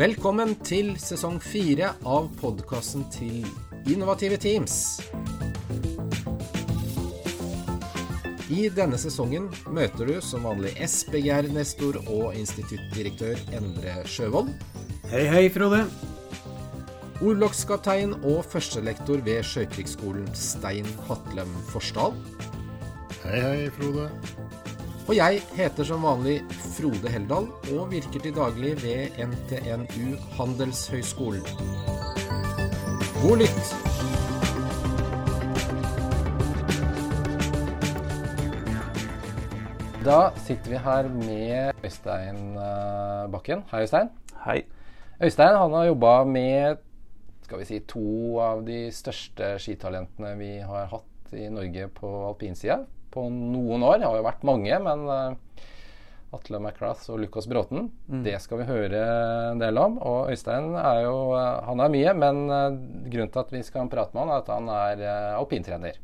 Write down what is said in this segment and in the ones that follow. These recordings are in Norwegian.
Velkommen til sesong fire av podkasten til Innovative Teams. I denne sesongen møter du som vanlig SBGR-nestor og instituttdirektør Endre Sjøvold. Hei, hei, Frode. Orlogskaptein og førstelektor ved Sjøkrigsskolen Stein Hatlem Forsdal. Hei, hei, Frode. Og jeg heter som vanlig Frode Heldal og virker til daglig ved NTNU Handelshøyskolen. God lytt! Da sitter vi her med Øystein eh, Bakken. Hei, Øystein. Hei. Øystein han har jobba med skal vi si, to av de største skitalentene vi har hatt i Norge på alpinsida på noen år. Det har jo vært mange, men uh, Atle McCrath og Lucas Bråten, mm. det skal vi høre en del om. Og Øystein er jo uh, Han er mye, men uh, grunnen til at vi skal prate med han, er at han er alpintrener.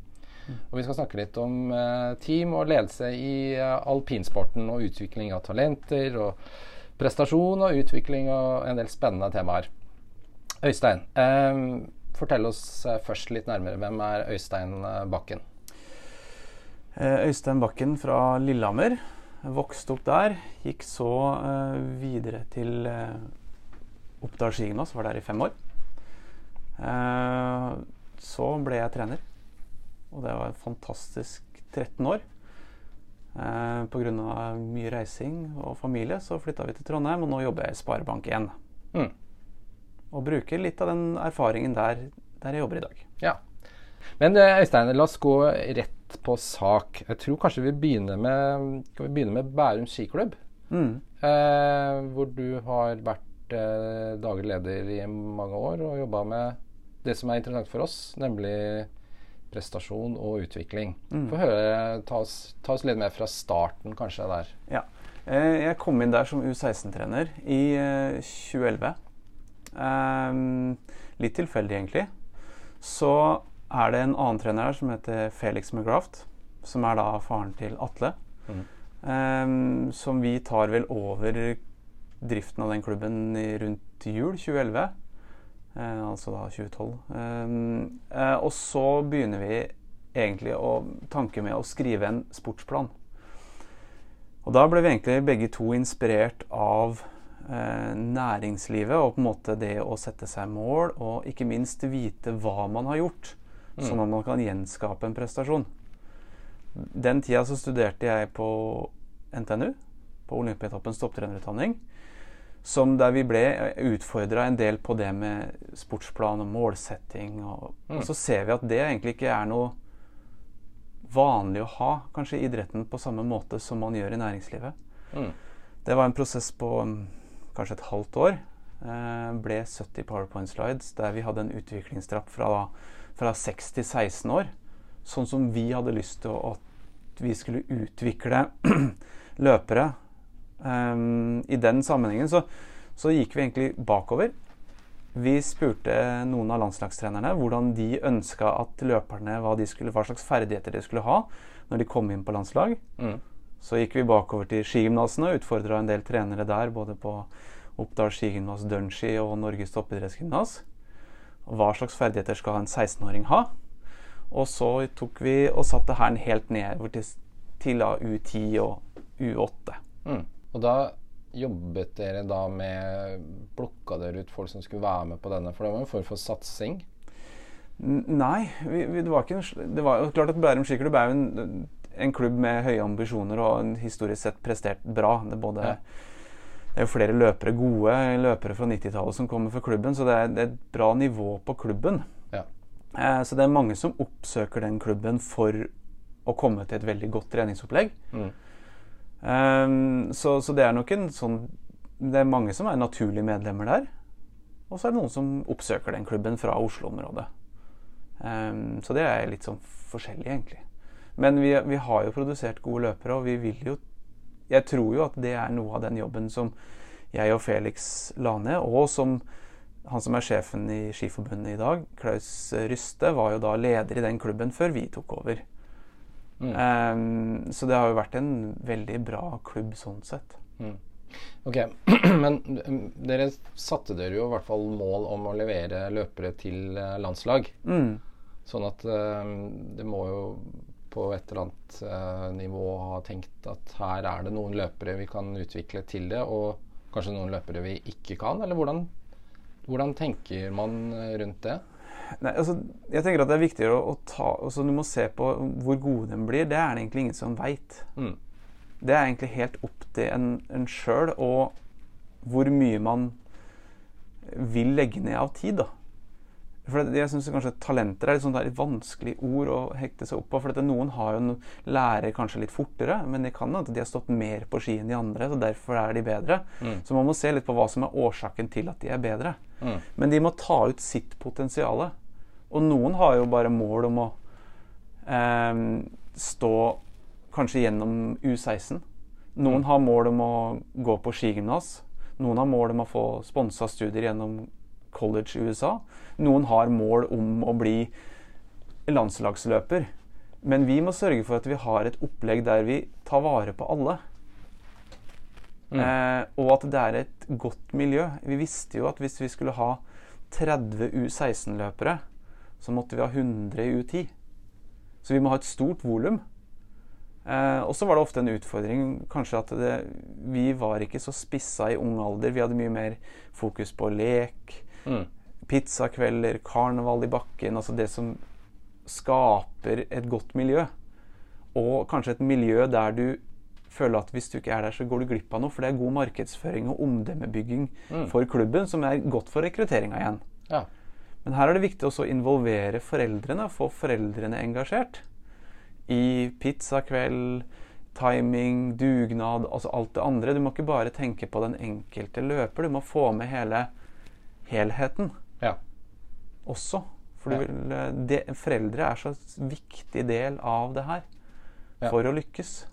Mm. Og vi skal snakke litt om team og ledelse i alpinsporten og utvikling av talenter og prestasjon og utvikling og en del spennende temaer. Øystein, fortell oss først litt nærmere. Hvem er Øystein Bakken? Eh, Øystein Bakken fra Lillehammer. Vokste opp der. Gikk så uh, videre til uh, Oppdal skigymnas, var der i fem år. Uh, så ble jeg trener, og det var en fantastisk 13 år. Uh, Pga. mye reising og familie så flytta vi til Trondheim, og nå jobber jeg i Sparebank1. Mm. Og bruker litt av den erfaringen der, der jeg jobber i dag. Ja. Men Øystein, la oss gå rett på sak. Jeg tror kanskje vi begynner med, kan vi begynne med Bærum skiklubb. Mm. Eh, hvor du har vært eh, daglig leder i mange år og jobba med det som er interessant for oss, nemlig prestasjon og utvikling. Mm. Få høre, ta oss, ta oss, litt med fra starten, kanskje, der. Ja. Eh, jeg kom inn der som U16-trener i 2011. Eh, eh, litt tilfeldig, egentlig. Så er det en annen trener her som heter Felix McGraft, som er da faren til Atle. Mm. Um, som vi tar vel over driften av den klubben rundt jul 2011. Uh, eh, altså da 2012. Um, uh, og så begynner vi egentlig å tanke med å skrive en sportsplan. Og da ble vi egentlig begge to inspirert av eh, næringslivet og på en måte det å sette seg mål, og ikke minst vite hva man har gjort sånn at man kan gjenskape en prestasjon. Den tida så studerte jeg på NTNU, på Olympiatoppens topptrenerutdanning. Som der vi ble utfordra en del på det med sportsplan og målsetting. Og, mm. og, så ser vi at det egentlig ikke er noe vanlig å ha kanskje i idretten på samme måte som man gjør i næringslivet. Mm. Det var en prosess på um, kanskje et halvt år. Eh, ble 70 powerpoint slides der vi hadde en utviklingstrapp fra fra 6 til 16 år. Sånn som vi hadde lyst til at vi skulle utvikle løpere. Um, I den sammenhengen så, så, gikk vi egentlig bakover. Vi spurte noen av landslagstrenerne hvordan de ønska at løperne hva, skulle, hva, slags ferdigheter de skulle ha når de kom inn på landslag. Mm. Så gikk vi bakover til skigymnasene og utfordra en del trenere der, både på Oppdal skigymnas, Dønski og Norges toppidrettsgymnas hva slags ferdigheter skal en 16-åring ha? Og så tok vi og satte hæren helt ned til, til U10 og U8. Mm. Og da jobbet dere da med Plukka dere ut folk som skulle være med på denne? For det var en form for satsing? Nei, vi, vi, det var en, Det var jo klart at Bærum skiklubb er jo en, en, klubb med høye ambisjoner og en historisk sett prestert bra. Det både ja det er jo flere løpere, gode løpere fra 90-tallet som kommer for klubben, så det er, det er et bra nivå på klubben. Ja. Eh, så det er mange som oppsøker den klubben for å komme til et veldig godt treningsopplegg. Mm. Eh, så, så, det er nok en sånn Det er mange som er naturlige medlemmer der. Og så er det noen som oppsøker den klubben fra Oslo-området. Um, så det er litt sånn forskjellig, egentlig. Men vi, vi har jo produsert gode løpere, og vi vil jo jeg tror jo at det er noe av den jobben som jeg og Felix la ned, og som han som er sjefen i Skiforbundet i dag, Klaus Ryste, var jo da leder i den klubben før vi tok over. Mm. Um, så det har jo vært en veldig bra klubb sånn sett. Mm. Ok, men mm, dere satte dere jo i hvert fall mål om å levere løpere til eh, landslag. Mm. Sånn at um, det må jo på et eller annet eh, nivå har tenkt at her er det noen løpere vi kan utvikle til det, og kanskje noen løpere vi ikke kan? Eller hvordan, hvordan tenker man eh, rundt det? Nei, altså, jeg tenker at det er viktigere å, å ta altså, Du må se på hvor gode de blir. Det er det egentlig ingen som veit. Mm. Det er egentlig helt opp til en, en sjøl og hvor mye man vil legge ned av tid. da. For Jeg syns kanskje talenter er et sånt litt vanskelig ord å hekte seg opp på. For noen har jo en lærer kanskje litt fortere, men det kan at de har stått mer på ski enn de andre. så Derfor er de bedre. Mm. Så man må se litt på hva som er årsaken til at de er bedre. Mm. Men de må ta ut sitt potensial. Og noen har jo bare mål om å eh, stå kanskje gjennom U16. Noen har mål om å gå på skigymnas. Noen har mål om å få sponsa studier gjennom college i USA. Noen har mål om å bli landslagsløper. Men vi må sørge for at vi har et opplegg der vi tar vare på alle. Mm. Eh, og at det er et godt miljø. Vi visste jo at hvis vi skulle ha 30 U16-løpere, så måtte vi ha 100 i U10. Så vi må ha et stort volum. Eh, og så var det ofte en utfordring kanskje at det, vi var ikke så spissa i ung alder. Vi hadde mye mer fokus på lek, Mm. pizzakvelder, karneval i bakken. Altså det som skaper et godt miljø. Og kanskje et miljø der du føler at hvis du ikke er der, så går du glipp av noe. For det er god markedsføring og omdømmebygging Mm. for klubben, som er godt for rekrutteringa igjen. Ja. Men her er det viktig også å involvere foreldrene, få foreldrene engasjert. I pizzakveld, timing, dugnad, altså alt det andre. Du må ikke bare tenke på den enkelte løper, du må få med hele helheten ja. også. For Ja. vil, de, foreldre er så viktig del av det her Ja. for å lykkes.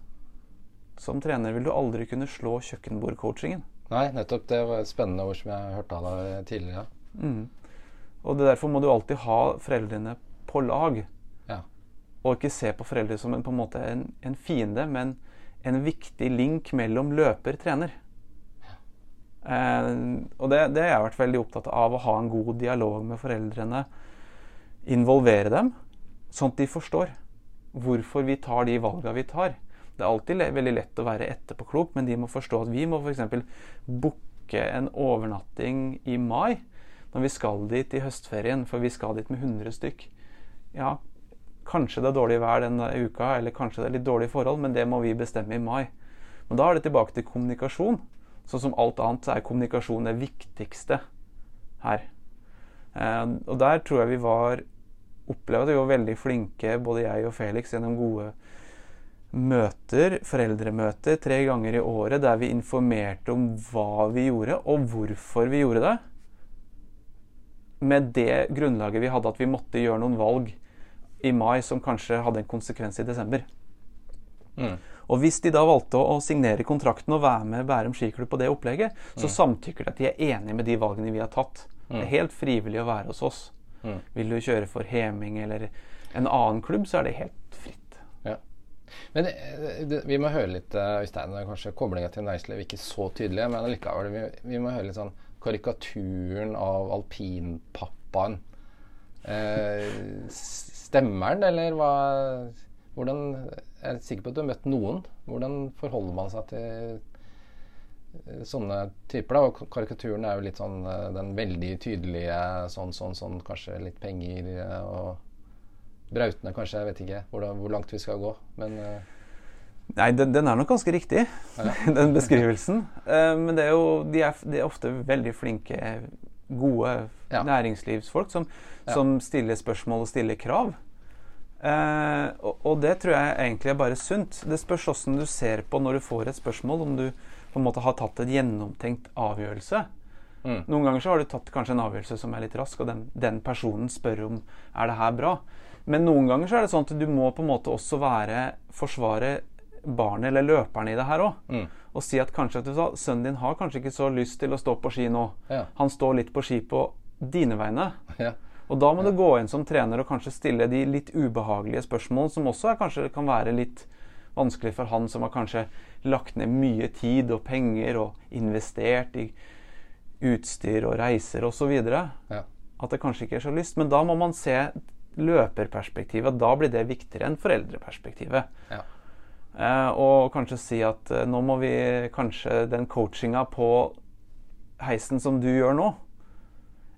Som trener vil du aldri kunne slå kjøkkenbordcoachingen. Nei, nettopp. Det var et spennende ord som jeg hørte av deg tidligere. Mm. Og det derfor må du alltid ha foreldrene på lag. Ja. Og ikke se på foreldre som en, på en, måte en, en fiende, men en viktig link mellom løper-trener. Eh, og det, det har jeg vært veldig opptatt av, å ha en god dialog med foreldrene. Involvere dem, sånn at de forstår hvorfor vi tar de valga vi tar. Det er alltid veldig lett å være etterpåklok, men de må forstå at vi må f.eks. booke en overnatting i mai når vi skal dit i høstferien, for vi skal dit med 100 stykk. Ja, kanskje det er dårlig vær den uka, eller kanskje det er litt dårlige forhold, men det må vi bestemme i mai. Men da er det tilbake til kommunikasjon. Sånn som alt annet er kommunikasjon det viktigste her. Eh, og der tror jeg vi var opplevde vi var veldig flinke, både jeg og Felix, gjennom gode møter, foreldremøter, tre ganger i året der vi informerte om hva vi gjorde, og hvorfor vi gjorde det. Med det grunnlaget vi hadde at vi måtte gjøre noen valg i mai som kanskje hadde en konsekvens i desember. Mm. Og hvis de da valgte å, signere kontrakten og være med Bærum skiklubb på det opplegget, så samtykker de at de er enige med de valgene vi har tatt. Det er helt frivillig å være hos oss. Mm. Vil du kjøre for Heming eller en annen klubb, så er det helt fritt. Ja. Men det, det, vi må høre litt, eh, Øystein. Kanskje koblinga til næringslivet ikke så tydelig, men likevel. Vi, vi må høre litt sånn karikaturen av alpinpappaen. Eh, stemmer den, eller hva Hvordan Jeg er sikker på at du har møtt noen. Hvordan forholder man seg til eh, sånne typer? da, og Karikaturen er jo litt sånn eh, den veldig tydelige sånn, sånn, sånn, kanskje litt penger eh, og brautende, kanskje. Jeg vet ikke hvor, hvor langt vi skal gå. Men Nei, den, den er nok ganske riktig, den beskrivelsen. Uh, men det er jo, de er, de er ofte veldig flinke, gode Ja. næringslivsfolk som, Ja. som stiller spørsmål og stiller krav. Eh, og, og det tror jeg egentlig er bare sunt. Det spørs åssen du ser på når du får et spørsmål, om du på en måte har tatt en gjennomtenkt avgjørelse. Mm. Noen ganger så har du tatt kanskje en avgjørelse som er litt rask, og den, den personen spør om er det her bra. Men noen ganger så er det sånn at du må på en måte også være forsvare barnet eller løperen i det her òg. Mm. Og si at kanskje at du sa, sønnen din har kanskje ikke så lyst til å stå på ski nå. Ja. Han står litt på ski på dine vegne. ja. Og da må du gå inn som trener og kanskje stille de litt ubehagelige spørsmål, som også kanskje kan være litt vanskelig for han som har kanskje lagt ned mye tid og penger og investert i utstyr og reiser osv. Ja. At det kanskje ikke er så lyst. Men da må man se løperperspektivet, da blir det viktigere enn foreldreperspektivet. Ja. Eh, og kanskje si at eh, nå må vi kanskje den coachinga på heisen som du gjør nå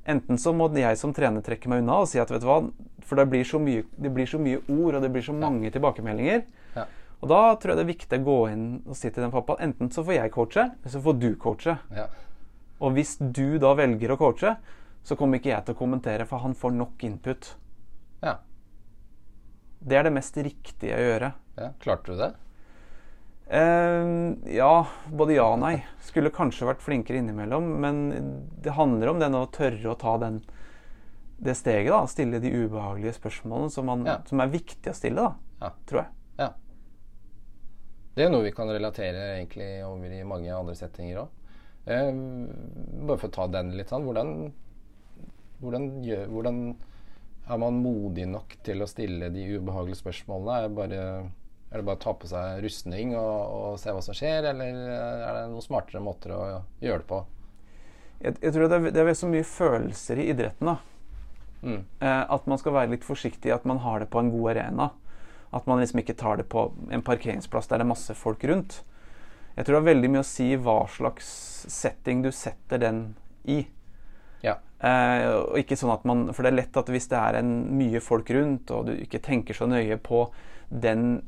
Enten så må jeg som trener trekke meg unna og si at vet du hva, for det blir så mye, det blir så mye ord og det blir så mange tilbakemeldinger. Ja. Og da tror jeg det er viktig å gå inn og si til den pappaen enten så får jeg coache, eller så får du coache. Ja. Og hvis du da velger å coache, så kommer ikke jeg til å kommentere, for han får nok input. ja. Det er det mest riktige å gjøre. ja. Klarte du det? Eh, ja, både ja og nei. Skulle kanskje vært flinkere innimellom. Men det handler om den å tørre å ta den, det steget. da, Stille de ubehagelige spørsmålene som, man, Ja. som er viktig å stille, da, Ja. tror jeg. Ja. Det er noe vi kan relatere egentlig over i mange andre settinger òg. Eh, bare for å ta den litt sånn. Hvordan, hvordan, gjør, hvordan er man modig nok til å stille de ubehagelige spørsmålene? Er bare, er det bare å ta på seg rustning og, og se hva som skjer, eller er det noen smartere måter å gjøre det på? Jeg, jeg tror det er, det er så mye følelser i idretten. da. Mm. Eh, at man skal være litt forsiktig, at man har det på en god arena. At man liksom ikke tar det på en parkeringsplass der det er masse folk rundt. Jeg tror det har veldig mye å si hva slags setting du setter den i. Ja. Eh, og ikke sånn at man, For det er lett at hvis det er en mye folk rundt, og du ikke tenker så nøye på den,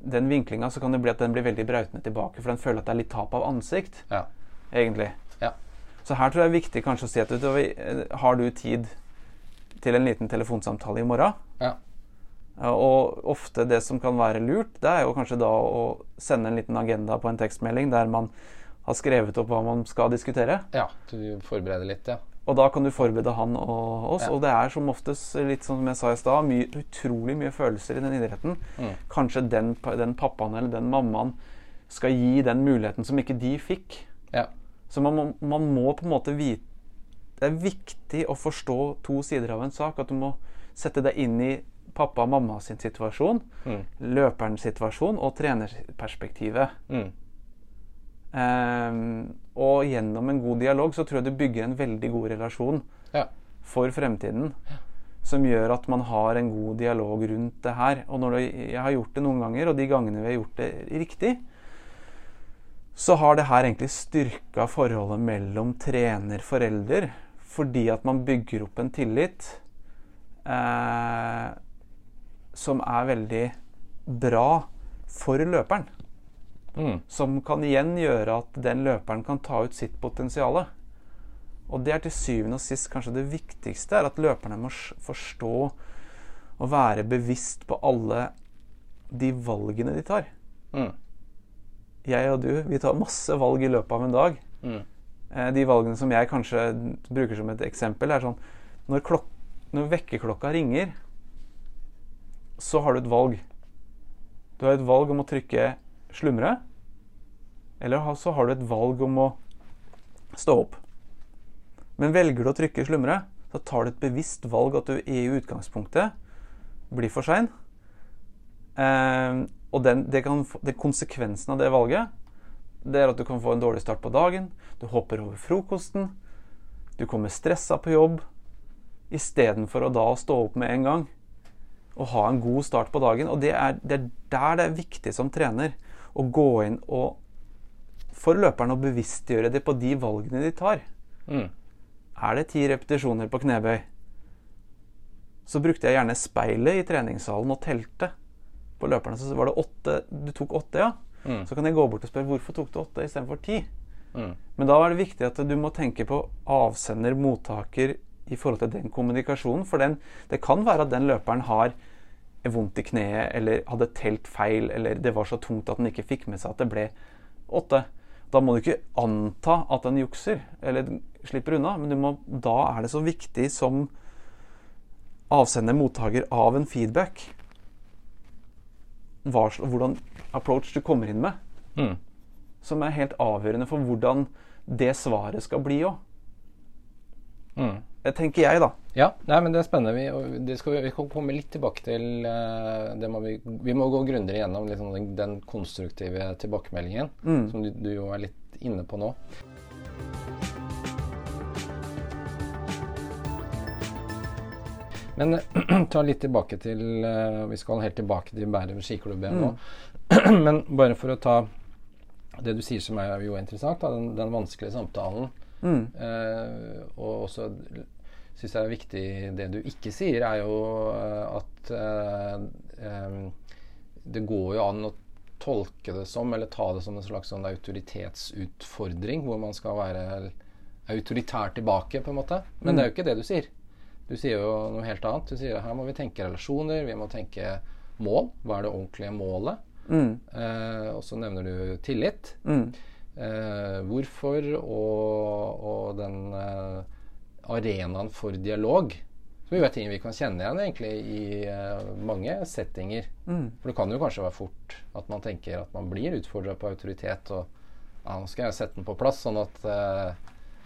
den vinklinga, så kan det bli at den blir veldig brautende tilbake, for den føler at det er litt tap av ansikt, Ja. egentlig. Ja. Så her tror jeg det er viktig kanskje å si at du, har du tid til en liten telefonsamtale i morgen? Ja, Og ofte det som kan være lurt, det er jo kanskje da å sende en liten agenda på en tekstmelding der man har skrevet opp hva man skal diskutere. ja. Du forbereder litt, ja. Og da kan du forberede han og oss. Ja. Og det er som oftest, litt som jeg sa i stad, my, utrolig mye følelser i den idretten. Mm. Kanskje den, den pappaen eller den mammaen skal gi den muligheten som ikke de fikk. ja. Så man må, man må på en måte vite Det er viktig å forstå to sider av en sak. At du må sette deg inn i pappa og mamma sin situasjon, Mm. løperens situasjon og trenerperspektivet. Mm. Ehm, og gjennom en god dialog så tror jeg du bygger en veldig god relasjon Ja. for fremtiden. Som gjør at man har en god dialog rundt det her. Og når det, jeg har gjort det noen ganger, og de gangene vi har gjort det riktig, så har det her egentlig styrka forholdet mellom trener-forelder. Fordi at man bygger opp en tillit eh, som er veldig bra for løperen Mm. som kan igjen gjøre at den løperen kan ta ut sitt potensial. Og det er til syvende og sist kanskje det viktigste, er at løperne må forstå og være bevisst på alle de valgene de tar. Mm. Jeg og du, vi tar masse valg i løpet av en dag. Mm. Eh, De valgene som jeg kanskje bruker som et eksempel, er sånn Når, klok når vekkerklokka ringer, så har du et valg. Du har et valg om å trykke 'slumre', eller så har du et valg om å stå opp. Men velger du å trykke 'slumre', så tar du et bevisst valg at du i utgangspunktet blir for sein. Eh, og den, kan, det, konsekvensen av det valget det er at du kan få en dårlig start på dagen. Du hopper over frokosten. Du kommer stressa på jobb. Istedenfor å da stå opp med en gang og ha en god start på dagen. Og det er, det er der det er viktig som trener å gå inn og for løperne å bevisstgjøre det på de valgene de tar. Mm. Er det ti repetisjoner på knebøy, så brukte jeg gjerne speilet i treningssalen og telte på løperne. Så var det åtte Du tok åtte, ja? Mm. Så kan jeg gå bort og spørre hvorfor tok du åtte istedenfor ti. Mm. Men da er det viktig at du må tenke på avsender, mottaker i forhold til den kommunikasjonen. For den, det kan være at den løperen har vondt i kneet, eller hadde telt feil, eller det var så tungt at den ikke fikk med seg at det ble åtte. Da må du ikke anta at den jukser, eller slipper unna. Men du må, da er det så viktig som avsender, mottaker av en feedback hva, hvordan approach du kommer inn med Mm. som er helt avgjørende for hvordan det svaret skal bli òg. Mm. Det tenker jeg, da. Ja, nei, men det er spennende. Vi, det skal, vi- vi kan komme litt tilbake til eh, det må vi, vi må gå grundigere gjennom liksom, den, den konstruktive tilbakemeldingen, som du, du jo er litt inne på nå. Men ta litt tilbake til eh, Vi skal helt tilbake til Bærum skiklubb igjen nå. Men bare for å ta det du sier som er jo interessant, da, den, den vanskelige samtalen. Eh, og også syns er viktig det du ikke sier, er jo eh, at eh, det går jo an å tolke det som, eller ta det som en slags sånn autoritetsutfordring, hvor man skal være autoritær tilbake, på en måte. Men det er jo ikke det du sier. Du sier jo noe helt annet. Du sier at her må vi tenke relasjoner, vi må tenke mål. Hva er det ordentlige målet? Eh, og så nevner du tillit. Eh, hvorfor og, og den eh, arenaen for dialog. Som jo er ting vi kan kjenne igjen egentlig i uh, mange settinger. For det kan jo kanskje være fort at man tenker at man blir utfordra på autoritet. Og ja, nå skal jeg sette den på plass, sånn at uh,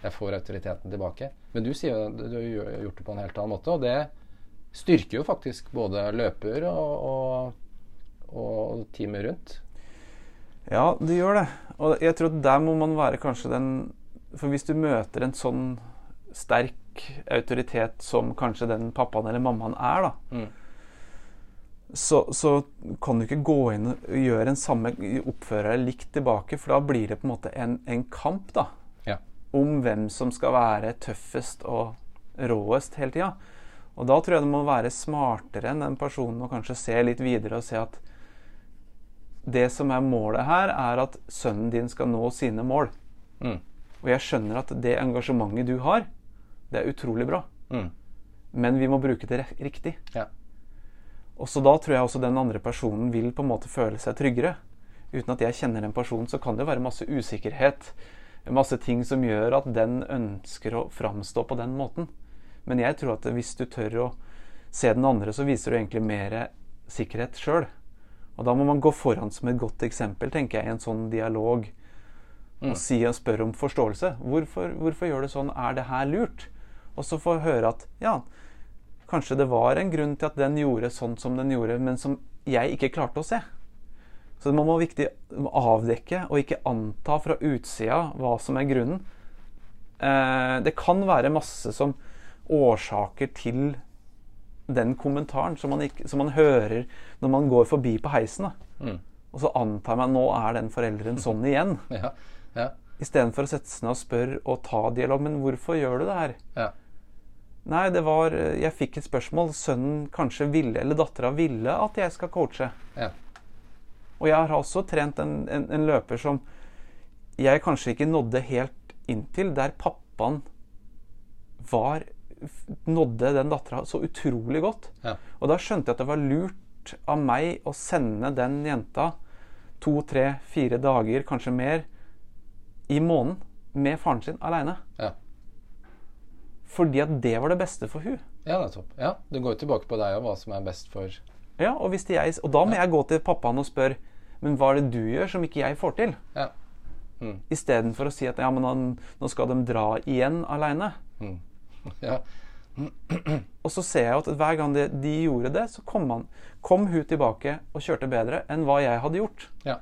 jeg får autoriteten tilbake. Men du sier jo du har gjort det på en helt annen måte, og det styrker jo faktisk både løper og, og, og teamet rundt. Ja, det gjør det. Og jeg tror at der må man være kanskje den For hvis du møter en sånn sterk autoritet som kanskje den pappaen eller mammaen er, da, Mm. så, så kan du ikke gå inn og gjøre en samme oppfører likt tilbake, for da blir det på en måte en, en kamp, da. Ja. Om hvem som skal være tøffest og råest hele tida. Og da tror jeg du må være smartere enn den personen og kanskje se litt videre og se at det som er målet her, er at sønnen din skal nå sine mål. Mm. Og jeg skjønner at det engasjementet du har, det er utrolig bra. Mm. Men vi må bruke det riktig. Ja. Og så da tror jeg også den andre personen vil på en måte føle seg tryggere. Uten at jeg kjenner den personen, så kan det være masse usikkerhet. Masse ting som gjør at den ønsker å framstå på den måten. Men jeg tror at hvis du tør å se den andre, så viser du egentlig mer sikkerhet sjøl. Og da må man gå foran som et godt eksempel, tenker jeg, i en sånn dialog. Og si og spørre om forståelse. Hvorfor, hvorfor gjør du sånn? Er det her lurt? Og så få høre at ja, kanskje det var en grunn til at den gjorde sånn som den gjorde, men som jeg ikke klarte å se. Så man må viktig avdekke og ikke anta fra utsida hva som er grunnen. Eh, det kan være masse som årsaker til den kommentaren som man, ikke, som man hører når man går forbi på heisen. Mm. Og så antar man nå er den forelderen sånn igjen. Ja. Ja. Istedenfor å sette seg ned og spørre og ta dialog. Men hvorfor gjør du det her? Ja. Nei, det var Jeg fikk et spørsmål. Sønnen kanskje ville, eller dattera ville, at jeg skal coache. Ja. Og jeg har også trent en, en, en løper som jeg kanskje ikke nådde helt inntil, der pappaen var nådde den dattera så utrolig godt. Ja. Og da skjønte jeg at det var lurt av meg å sende den jenta to, tre, fire dager, kanskje mer, i måneden med faren sin aleine. Ja. Fordi at det var det beste for hun. Ja, nettopp. Ja, det går jo tilbake på deg og hva som er best for Ja, og, hvis jeg, og da må jeg gå til pappaen og spørre Men hva er det du gjør som ikke jeg får til? Ja. Mm. Istedenfor å si at ja, men han, nå skal de dra igjen aleine. Mm. Ja. Og så ser jeg at hver gang de, de gjorde det, så kom, han, kom hun tilbake og kjørte bedre enn hva jeg hadde gjort. ja.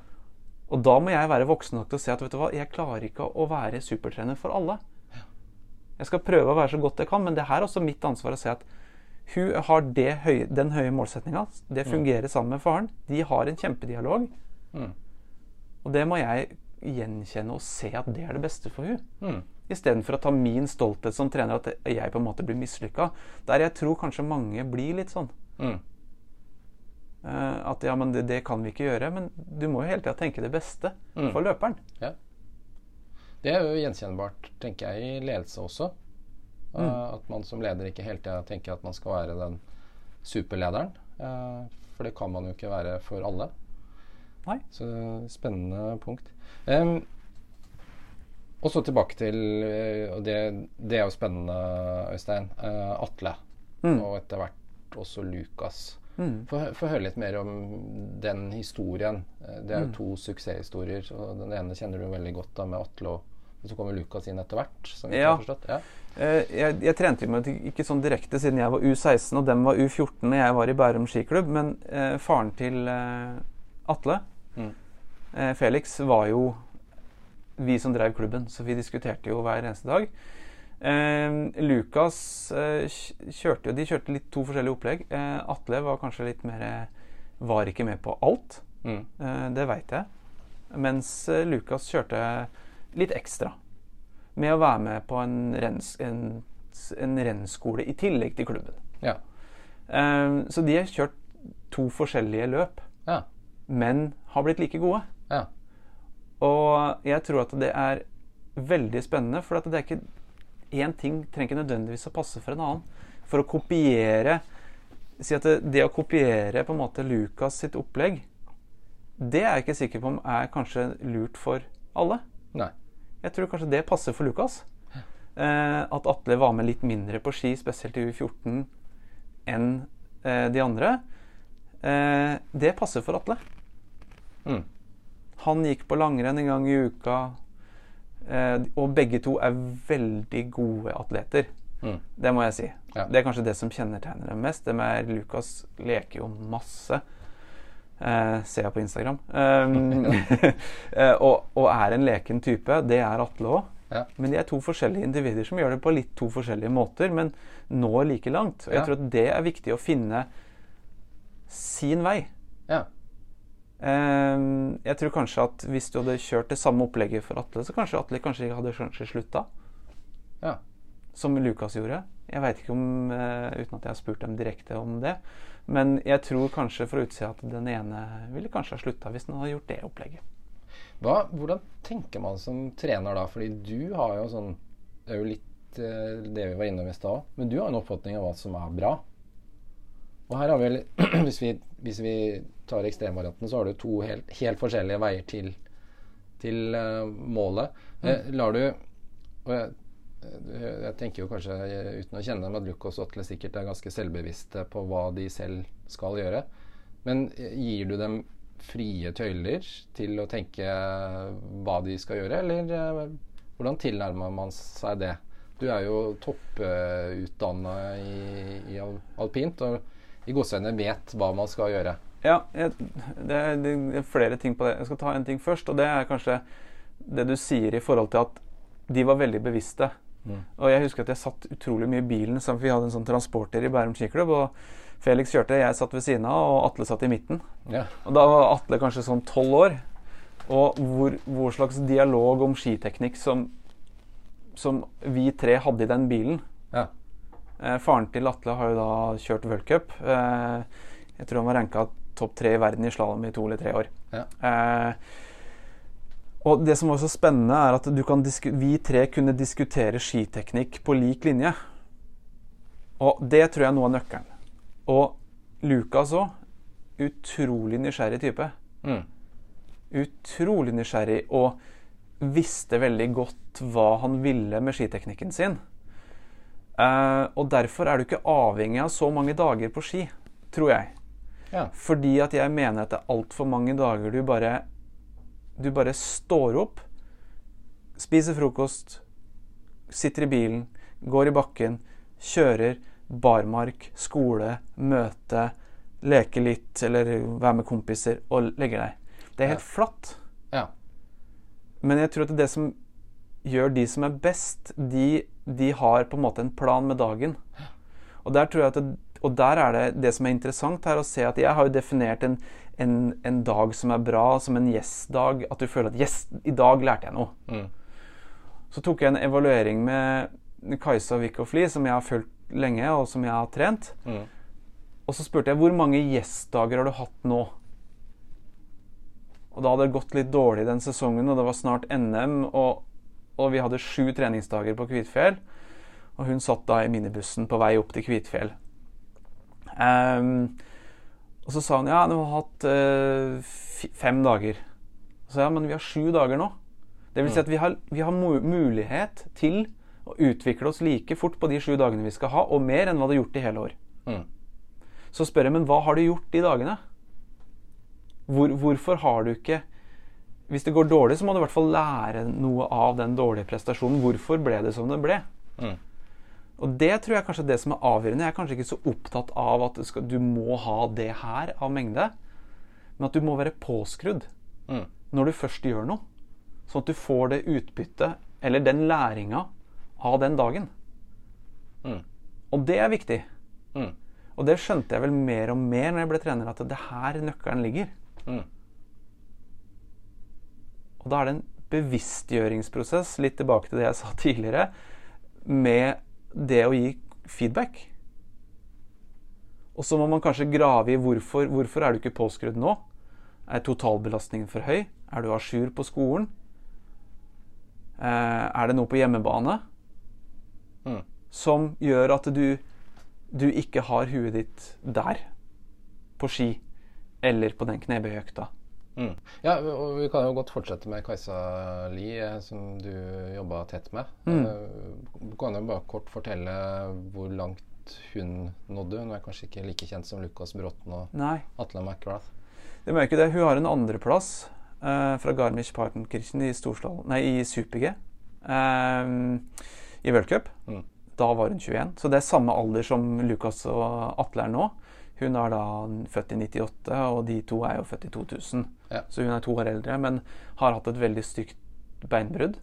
Og da må jeg være voksen nok til å se at vet du hva, jeg klarer ikke å være supertrener for alle. Jeg skal prøve å være så godt jeg kan, men det her er også mitt ansvar å se at hun har det høye, den høye målsettinga. Det fungerer sammen med faren. De har en kjempedialog. Mm. Og det må jeg gjenkjenne og se at det er det beste for hun. Mm. Istedenfor å ta min stolthet som trener at jeg på en måte blir mislykka. Der jeg tror kanskje mange blir litt sånn. Mm. eh, at ja, men det, det kan vi ikke gjøre. Men du må jo hele tida tenke det beste Mm. for løperen. Ja. Det er jo gjenkjennbart, tenker jeg, i ledelse også. Mm. Eh, at man som leder ikke hele tida tenker at man skal være den superlederen. Uh, for det kan man jo ikke være for alle. Nei. Så spennende punkt. Um, og så tilbake til eh, Og det, det er jo spennende, Øystein. Uh, Atle. Mm. Og etter hvert også Lukas. Mm. Få høre litt mer om den historien. Det er jo Mm. to suksesshistorier. og Den ene kjenner du veldig godt da med Atle Og så kommer Lukas inn etter hvert, som Ja. Ja. Eh, Jeg, jeg trente med ikke sånn direkte siden jeg var U16 og dem var U14 når jeg var i Bærum skiklubb, men eh, faren til eh, Atle, Mm. eh, Felix, var jo vi som drev klubben, så vi diskuterte jo hver eneste dag. Eh, Lukas eh, kjørte jo De kjørte litt to forskjellige opplegg. Eh, Atle var kanskje litt mer Var ikke med på alt. Mm. Eh, det veit jeg. Mens Lukas kjørte litt ekstra. Med å være med på en, rens, en, en rennskole i tillegg til klubben. Ja. Um, så de har kjørt to forskjellige løp, Ja. men har blitt like gode. ja. Og jeg tror at det er veldig spennende, for at det er ikke én ting trenger ikke nødvendigvis å passe for en annen. For å kopiere Si at det, det å kopiere på en måte Lukas sitt opplegg, det er jeg ikke sikker på om er kanskje lurt for alle. Nei. Jeg tror kanskje det passer for Lukas. Eh, at Atle var med litt mindre på ski, spesielt i U14, enn eh, de andre. Eh, det passer for Atle. Mm. Han gikk på langrenn en gang i uka. Eh, og begge to er veldig gode atleter. Mm. Det må jeg si. Ja. Det er kanskje det som kjennetegner dem mest. Dem er Lukas leker jo masse. Eh, ser jeg på Instagram. Um, eh, og, og er en leken type. Det er Atle òg. Ja. Men de er to forskjellige individer som gjør det på litt to forskjellige måter, men når like langt. Og jeg tror at det er viktig å finne sin vei. Ja. Ehm, jeg tror kanskje at hvis du hadde kjørt det samme opplegget for Atle, så kanskje Atle kanskje hadde kanskje slutta, ja. Som Lukas gjorde. Jeg veit ikke om eh, Uten at jeg har spurt dem direkte om det. Men jeg tror kanskje fra utsida at den ene ville kanskje ha slutta hvis den hadde gjort det opplegget. Hva, hvordan tenker man som trener da? Fordi du har jo sånn Det er jo litt eh, det vi var innom i stad, men du har en oppfatning av hva som er bra. Og her har vi hvis vi, hvis vi tar ekstremvarianten, så har du to helt, helt forskjellige veier til, til eh, målet. Eh, lar du og jeg, jeg tenker jo kanskje, eh, uten å kjenne dem, at Lukas og Atle sikkert er ganske selvbevisste på hva de selv skal gjøre. Men eh, gir du dem frie tøyler til å tenke hva de skal gjøre, eller eh, hvordan tilnærmer man seg det? Du er jo topputdanna i, i alpint og i gåseøyne vet hva man skal gjøre. Ja, jeg, det, er, det er flere ting på det. Jeg skal ta en ting først, og det er kanskje det du sier i forhold til at de var veldig bevisste. Mm. Og jeg husker at jeg satt utrolig mye i bilen. for vi hadde en sånn transporter i Bærum skiklubb. Og Felix kjørte, jeg satt ved siden av, og Atle satt i midten. Yeah. Og da var Atle kanskje sånn tolv år. Og hvor, hvor slags dialog om skiteknikk som, som vi tre hadde i den bilen. Yeah. Eh, faren til Atle har jo da kjørt worldcup. Eh, jeg tror han var ranka topp tre i verden i slalåm i to eller tre år. Ja. Eh, og det som var så spennende, er at du kan vi tre kunne diskutere skiteknikk på lik linje. Og det tror jeg er noe av nøkkelen. Og Lukas òg. Utrolig nysgjerrig type. Mm. Utrolig nysgjerrig og visste veldig godt hva han ville med skiteknikken sin. Uh, og derfor er du ikke avhengig av så mange dager på ski, tror jeg. Ja. Fordi at jeg mener at det er altfor mange dager du bare Du bare står opp, spiser frokost, sitter i bilen, går i bakken, kjører barmark, skole, møte, leke litt eller være med kompiser og legger deg. Det er helt flatt. Ja. Men jeg tror at det som gjør de som er best, de, de har på en måte en plan med dagen. Og der, tror jeg at det, og der er det det som er interessant her, å se at jeg har jo definert en, en, en dag som er bra, som en yes-dag. At du føler at yes, i dag lærte jeg noe. Mm. Så tok jeg en evaluering med Kajsa Wickhoff-Lie, som jeg har fulgt lenge, og som jeg har trent. Mm. Og så spurte jeg hvor mange yes-dager har du hatt nå? Og da hadde det gått litt dårlig den sesongen, og det var snart NM. Og, og vi hadde sju treningsdager på Kvitfjell. Og hun satt da i minibussen på vei opp til Kvitfjell. Ehm, og så sa hun ja, du har hatt uh, fem dager. Så ja, men vi har sju dager nå. Det vil si at vi har, vi har mulighet til å utvikle oss like fort på de sju dagene vi skal ha, og mer enn hva du har gjort i hele år. Mm. Så spør jeg, men hva har du gjort de dagene? Hvor, hvorfor har du ikke hvis det går dårlig, så må du i hvert fall lære noe av den dårlige prestasjonen. Hvorfor ble det som det ble? Mm. Og det tror jeg kanskje er det som er avgjørende. Jeg er kanskje ikke så opptatt av at du, skal, du må ha det her av mengde, men at du må være påskrudd Mm. når du først gjør noe. Sånn at du får det utbyttet, eller den læringa, av den dagen. Mm. Og det er viktig. Mm. Og det skjønte jeg vel mer og mer når jeg ble trener, at det her nøkkelen ligger. Mm. Og da er det en bevisstgjøringsprosess, litt tilbake til det jeg sa tidligere, med det å gi feedback. Og så må man kanskje grave i hvorfor, hvorfor er du ikke påskrudd nå. Er totalbelastningen for høy? Er du a jour på skolen? Eh, er det noe på hjemmebane Mm. som gjør at du, du ikke har huet ditt der, på ski, eller på den knebøyøkta? Mm. Ja, og vi kan jo godt fortsette med Kajsa Li, eh, som du jobba tett med. Mm. Eh, Du kan jo bare kort fortelle hvor langt hun nådde. Hun er kanskje ikke like kjent som Lukas Bråten og Nei. Atle McGrath. Det må jeg ikke det. Hun har en andreplass uh, fra Garmisch-Partenkirchen i, Storsdal- nei, i super-G uh, i World Cup. Mm. Da var hun 21. Så det er samme alder som Lukas og Atle er nå. Hun er da født i 98, og de to er jo født i 2000. Ja. Så hun er to år eldre, men har hatt et veldig stygt beinbrudd.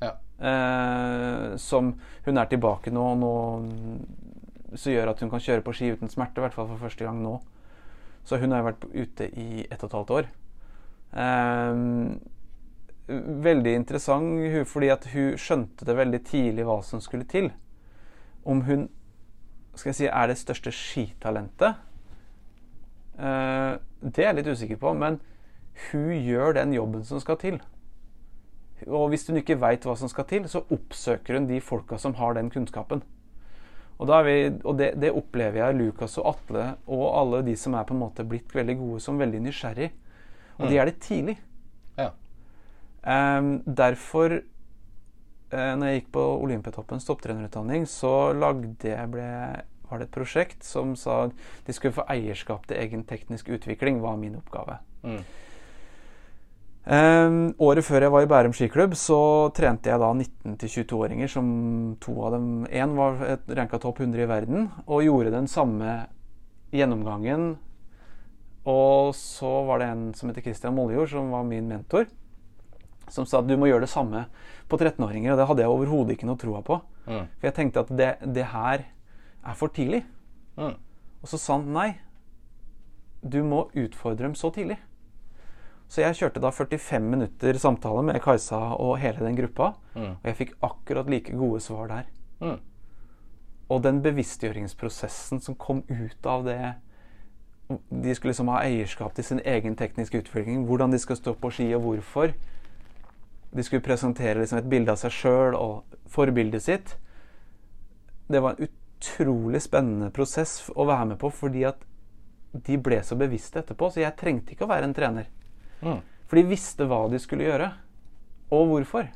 Ja. Eh, som hun er tilbake nå, nå som gjør at hun kan kjøre på ski uten smerte, i hvert fall for første gang nå. Så hun har vært ute i ett og et halvt år. Eh, veldig interessant fordi at hun skjønte det veldig tidlig hva som skulle til. Om hun skal jeg si, er det største skitalentet eh, Det er jeg litt usikker på, men hun gjør den jobben som skal til. Og hvis hun ikke veit hva som skal til, så oppsøker hun de folka som har den kunnskapen. Og, vi, og det, det opplever jeg Lukas og Atle og alle de som er på en måte blitt veldig gode, som veldig nysgjerrig. Og de er det tidlig. Ja. Um, derfor, uh, når jeg gikk på Olympiatoppens topptrenerutdanning, så lagde jeg ble, var det et prosjekt som sa de skulle få eierskap til egen teknisk utvikling, var min oppgave. Mm. Ehm, året før jeg var i Bærum skiklubb, så trente jeg da 19-22-åringer som to av dem Én var et ranka topp 100 i verden og gjorde den samme gjennomgangen. Og så var det en som heter Christian Moljord, som var min mentor, som sa at du må gjøre det samme på 13-åringer. Og det hadde jeg overhodet ikke noe troa på. Mm. For jeg tenkte at det, det her er for tidlig. Mm. Og så sa han nei. Du må utfordre dem så tidlig. Så jeg kjørte da 45 minutter samtale med Kajsa og hele den gruppa. Mm. Og jeg fikk akkurat like gode svar der. Mm. Og den bevisstgjøringsprosessen som kom ut av det De skulle liksom ha eierskap til sin egen tekniske utvikling. Hvordan de skal stå på ski, og hvorfor. De skulle presentere liksom et bilde av seg sjøl og forbildet sitt. Det var en utrolig spennende prosess å være med på, fordi at de ble så bevisste etterpå. Så jeg trengte ikke å være en trener. Mm. For de visste hva de skulle gjøre, og hvorfor.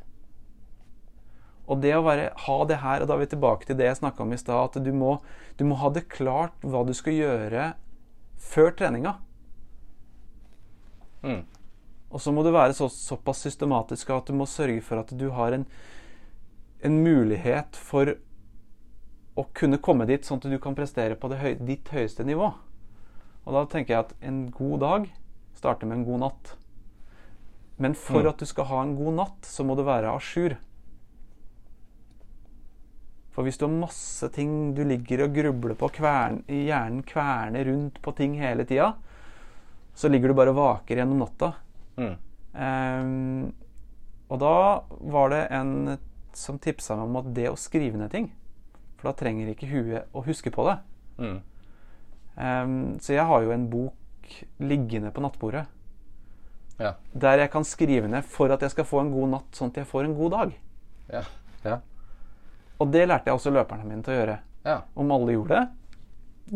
Og det å være, ha det her, og da er vi tilbake til det jeg snakka om i stad, at du må, du må ha det klart hva du skal gjøre før treninga. Mm. Og så må du være så, såpass systematisk at du må sørge for at du har en, en mulighet for å kunne komme dit, sånn at du kan prestere på høy, ditt høyeste nivå. Og da tenker jeg at en god dag starter med en god natt. Men for Mm. at du skal ha en god natt, så må du være à jour. For hvis du har masse ting du ligger og grubler på, kvern, hjernen kverner rundt på ting hele tida, så ligger du bare og vaker gjennom natta. Mm. Um, og da var det en som tipsa meg om at det å skrive ned ting For da trenger ikke huet å huske på det. Mm. Um, så jeg har jo en bok liggende på nattbordet Ja. der jeg kan skrive ned for at jeg skal få en god natt, sånn at jeg får en god dag. Ja. Ja. Og det lærte jeg også løperne mine til å gjøre. ja. Om alle gjorde det,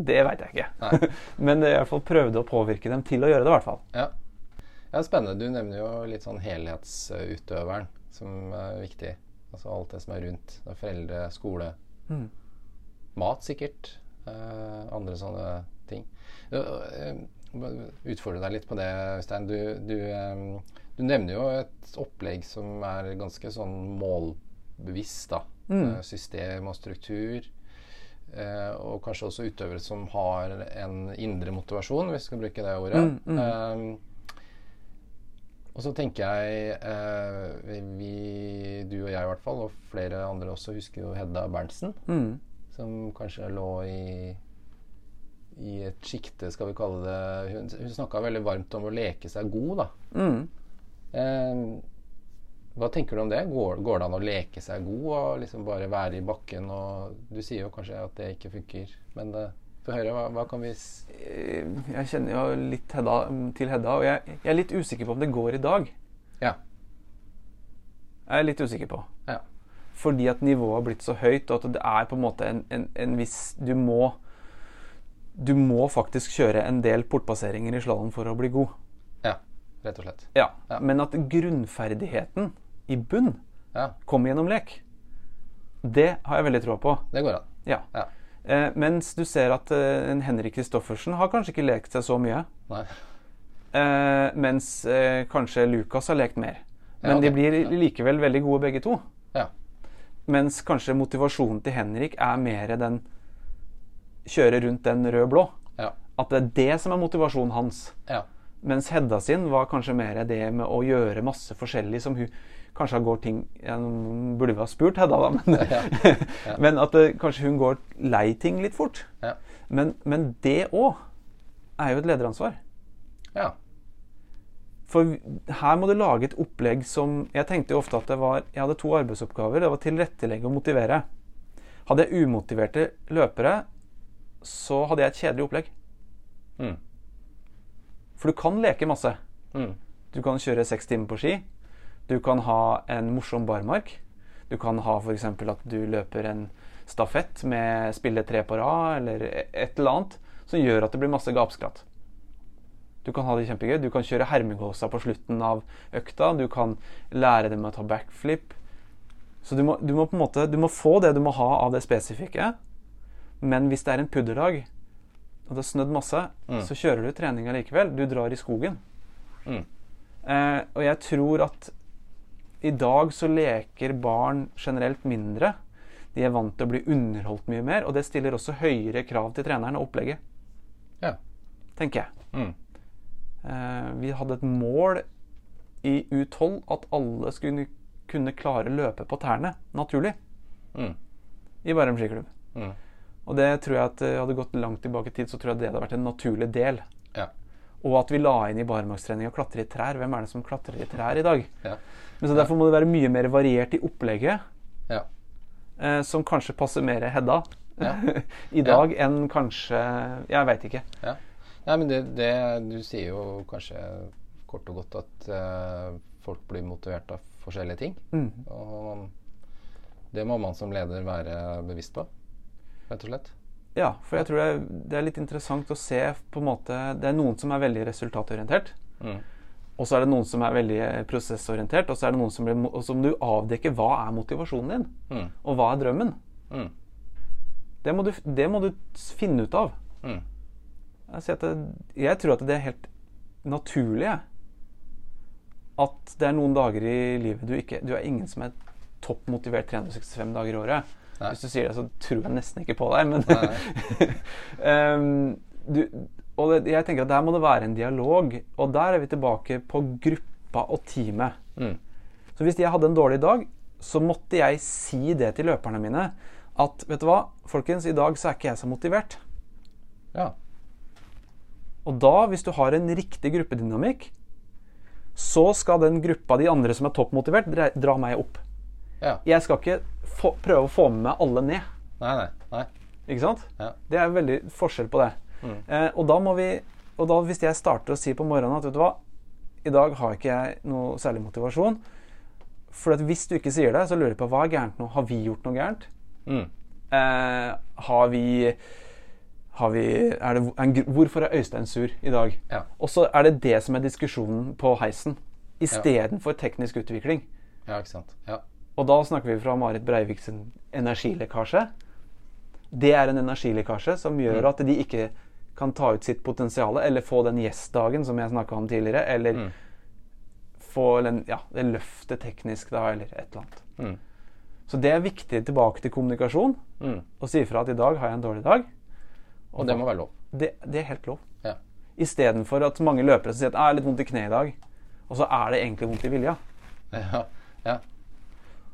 det veit jeg ikke. Men jeg i hvert fall prøvde å påvirke dem til å gjøre det, i hvert fall. Ja. ja, spennende. Du nevner jo litt sånn helhetsutøveren som er viktig. Altså alt det som er rundt. Det er foreldre, skole, Mm. mat sikkert. Eh, andre sånne ting. Må utfordre deg litt på det, Øystein. Du, du, eh, Du nevner jo et opplegg som er ganske sånn målbevisst. da. Mm. System og struktur. Eh, og kanskje også utøvere som har en indre motivasjon, hvis vi skal bruke det ordet. Eh, og så tenker jeg uh, vi, du og jeg i hvert fall, og flere andre også, husker jo Hedda Berntsen. Mm. Som kanskje lå i i et sjikte, skal vi kalle det Hun, hun snakka veldig varmt om å leke seg god, da. Mm. Eh, hva tenker du om det? Går, går det an å leke seg god og liksom bare være i bakken? Og du sier jo kanskje at det ikke funker, men uh, få høre. Hva, hva kan vi Eh, Jeg kjenner jo litt Hedda, til Hedda, og jeg, jeg er litt usikker på om det går i dag. Ja. Jeg er litt usikker på. ja. Fordi at nivået har blitt så høyt, og at det er på en måte en, en, en viss Du må Du må faktisk kjøre en del portpasseringer i slalåm for å bli god. Ja, rett og slett. Ja. Ja. Men at grunnferdigheten i bunn Ja, kommer gjennom lek, det har jeg veldig troa på. det går an. Ja. Ja. Eh, mens du ser at eh, Henrik Kristoffersen har kanskje ikke lekt seg så mye. Nei. Eh, mens eh, kanskje Lukas har lekt mer. Men Ja, okay. de blir likevel veldig gode begge to. Ja. Mens kanskje motivasjonen til Henrik er mer den kjøre rundt den rød-blå. Ja. At det er det som er motivasjonen hans. Ja. Mens Hedda sin var kanskje mer det med å gjøre masse forskjellig som hun Kanskje går ting Jeg burde vi ha spurt Hedda, da, men, Ja. men at det, kanskje hun går lei ting litt fort. Ja. Men, men det òg er jo et lederansvar. ja. For her må du lage et opplegg som Jeg tenkte jo ofte at det var Jeg hadde to arbeidsoppgaver. Det var tilrettelegge og motivere. Hadde jeg umotiverte løpere, så hadde jeg et kjedelig opplegg. Mm. For du kan leke masse. Mm. Du kan kjøre seks timer på ski. Du kan ha en morsom barmark. Du kan ha f.eks. at du løper en stafett med spille tre på rad, eller et eller annet som gjør at det blir masse gapskratt. Du kan ha det kjempegøy. Du kan kjøre hermegåsa på slutten av økta. Du kan lære dem å ta backflip. Så du må, du må på en måte Du må få det du må ha av det spesifikke. Men hvis det er en pudderdag, og det har snødd masse, Mm. så kjører du treninga likevel. Du drar i skogen. Mm. Eh, og jeg tror at i dag så leker barn generelt mindre. De er vant til å bli underholdt mye mer, og det stiller også høyere krav til treneren og opplegget, Ja. tenker jeg. Mm. Eh, vi hadde et mål i U12 at alle skulle kunne klare å løpe på tærne naturlig Mm. i Bærum skiklubb. Mm. Og det tror jeg at eh, hadde gått langt tilbake i tid, så tror jeg det hadde vært en naturlig del. Ja. Og at vi la inn i barmarkstrening å klatre i trær. Hvem er det som klatrer i trær i dag? Ja. Men så Derfor må det være mye mer variert i opplegget, Ja. eh, som kanskje passer mer Hedda Ja. i dag enn kanskje Jeg veit ikke. Ja. Nei, men det, det Du sier jo kanskje kort og godt at eh, folk blir motivert av forskjellige ting. Mm. Og det må man som leder være bevisst på, rett og slett. Ja, for jeg tror det er, det er litt interessant å se på en måte Det er noen som er veldig resultatorientert. Mm. Og så er det noen som er veldig prosessorientert. Og så er det noen som, blir, så du avdekker hva er motivasjonen din, Mm. og hva er drømmen. Mm. Det må du, det må du finne ut av. Mm. Jeg, det, jeg tror at det er helt naturlig at det er noen dager i livet du ikke Du er ingen som er toppmotivert 365 dager i året. Nei. Hvis du sier det, så tror jeg nesten ikke på deg, men. Ehm, du, Og det, jeg tenker at der må det være en dialog, og der er vi tilbake på gruppa og teamet. Mm. Så hvis jeg hadde en dårlig dag, så måtte jeg si det til løperne mine. At vet du hva, folkens, i dag så er ikke jeg så motivert. Ja. Og da, hvis du har en riktig gruppedynamikk, så skal den gruppa de andre som er toppmotivert, dra meg opp. ja. Jeg skal ikke få, prøve å få med alle ned. Nei, nei. nei. Ikke sant? Ja. Det er veldig forskjell på det. Mm. Eh, og da må vi Og da hvis jeg starter å si på morgenen at vet du hva, i dag har ikke jeg noe særlig motivasjon. For at hvis du ikke sier det, så lurer jeg på hva er gærent nå. Har vi gjort noe gærent? Mm. Eh, har vi har vi, er det, en, hvorfor er Øystein sur i dag? Ja. Og så er det det som er diskusjonen på heisen, istedenfor teknisk utvikling. ja, ikke sant. Ja. Og da snakker vi fra Marit Breivik sin energilekkasje. Det er en energilekkasje som gjør Mm. at de ikke kan ta ut sitt potensial, eller få den gjestdagen som jeg snakka om tidligere, eller Mm. få den, ja, det løftet teknisk, da, eller et eller annet. Mm. Så det er viktig tilbake til kommunikasjon. Mm. Å si ifra at i dag har jeg en dårlig dag. Og det må være lov. Det, det er helt lov. Ja. Istedenfor at mange løpere sier at «Ah, 'jeg har litt vondt i kneet i dag', og så er det egentlig vondt i vilja. Ja. ja.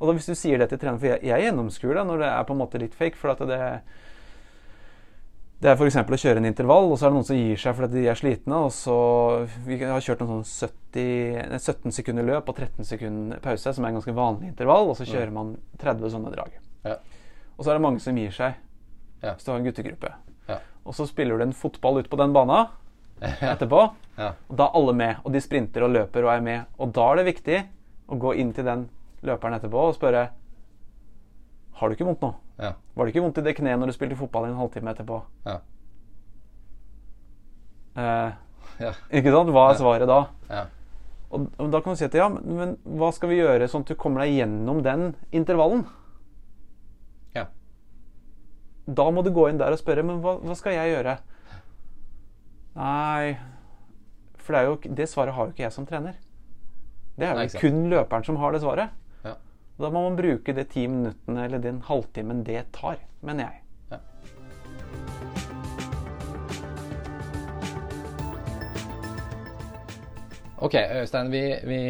Og da hvis du sier det til trener, for jeg, jeg gjennomskuer det når det er på en måte litt fake. For at det, det er f.eks. å kjøre en intervall, og så er det noen som gir seg fordi de er slitne. og så Vi har kjørt en sånn 70, 17 sekunder løp og 13 sekunder pause, som er en ganske vanlig intervall, og så kjører man 30 sånne drag. Ja. Og så er det mange som gir seg, Ja. hvis du har en guttegruppe. Ja. Og så spiller du en fotball ut på den bana etterpå. Ja. Og da er alle med, og de sprinter og løper og er med. Og da er det viktig å gå inn til den løperen etterpå og spørre Har du ikke vondt nå? Ja. Var det ikke vondt i det kneet når du spilte fotball i en halvtime etterpå? Ja. Eh, Ja. ikke sant? Hva er svaret da? Ja. Og, og da kan du si at ja, men, hva skal vi gjøre sånn at du kommer deg gjennom den intervallen? Ja. Da må du gå inn der og spørre Men hva, hva skal jeg gjøre? Nei For det, jo, det svaret har jo ikke jeg som trener. Det er jo Nei, kun løperen som har det svaret. Da må man bruke de ti minuttene eller den halvtimen det tar, mener jeg. Ja. Ok, Øystein. Vi, vi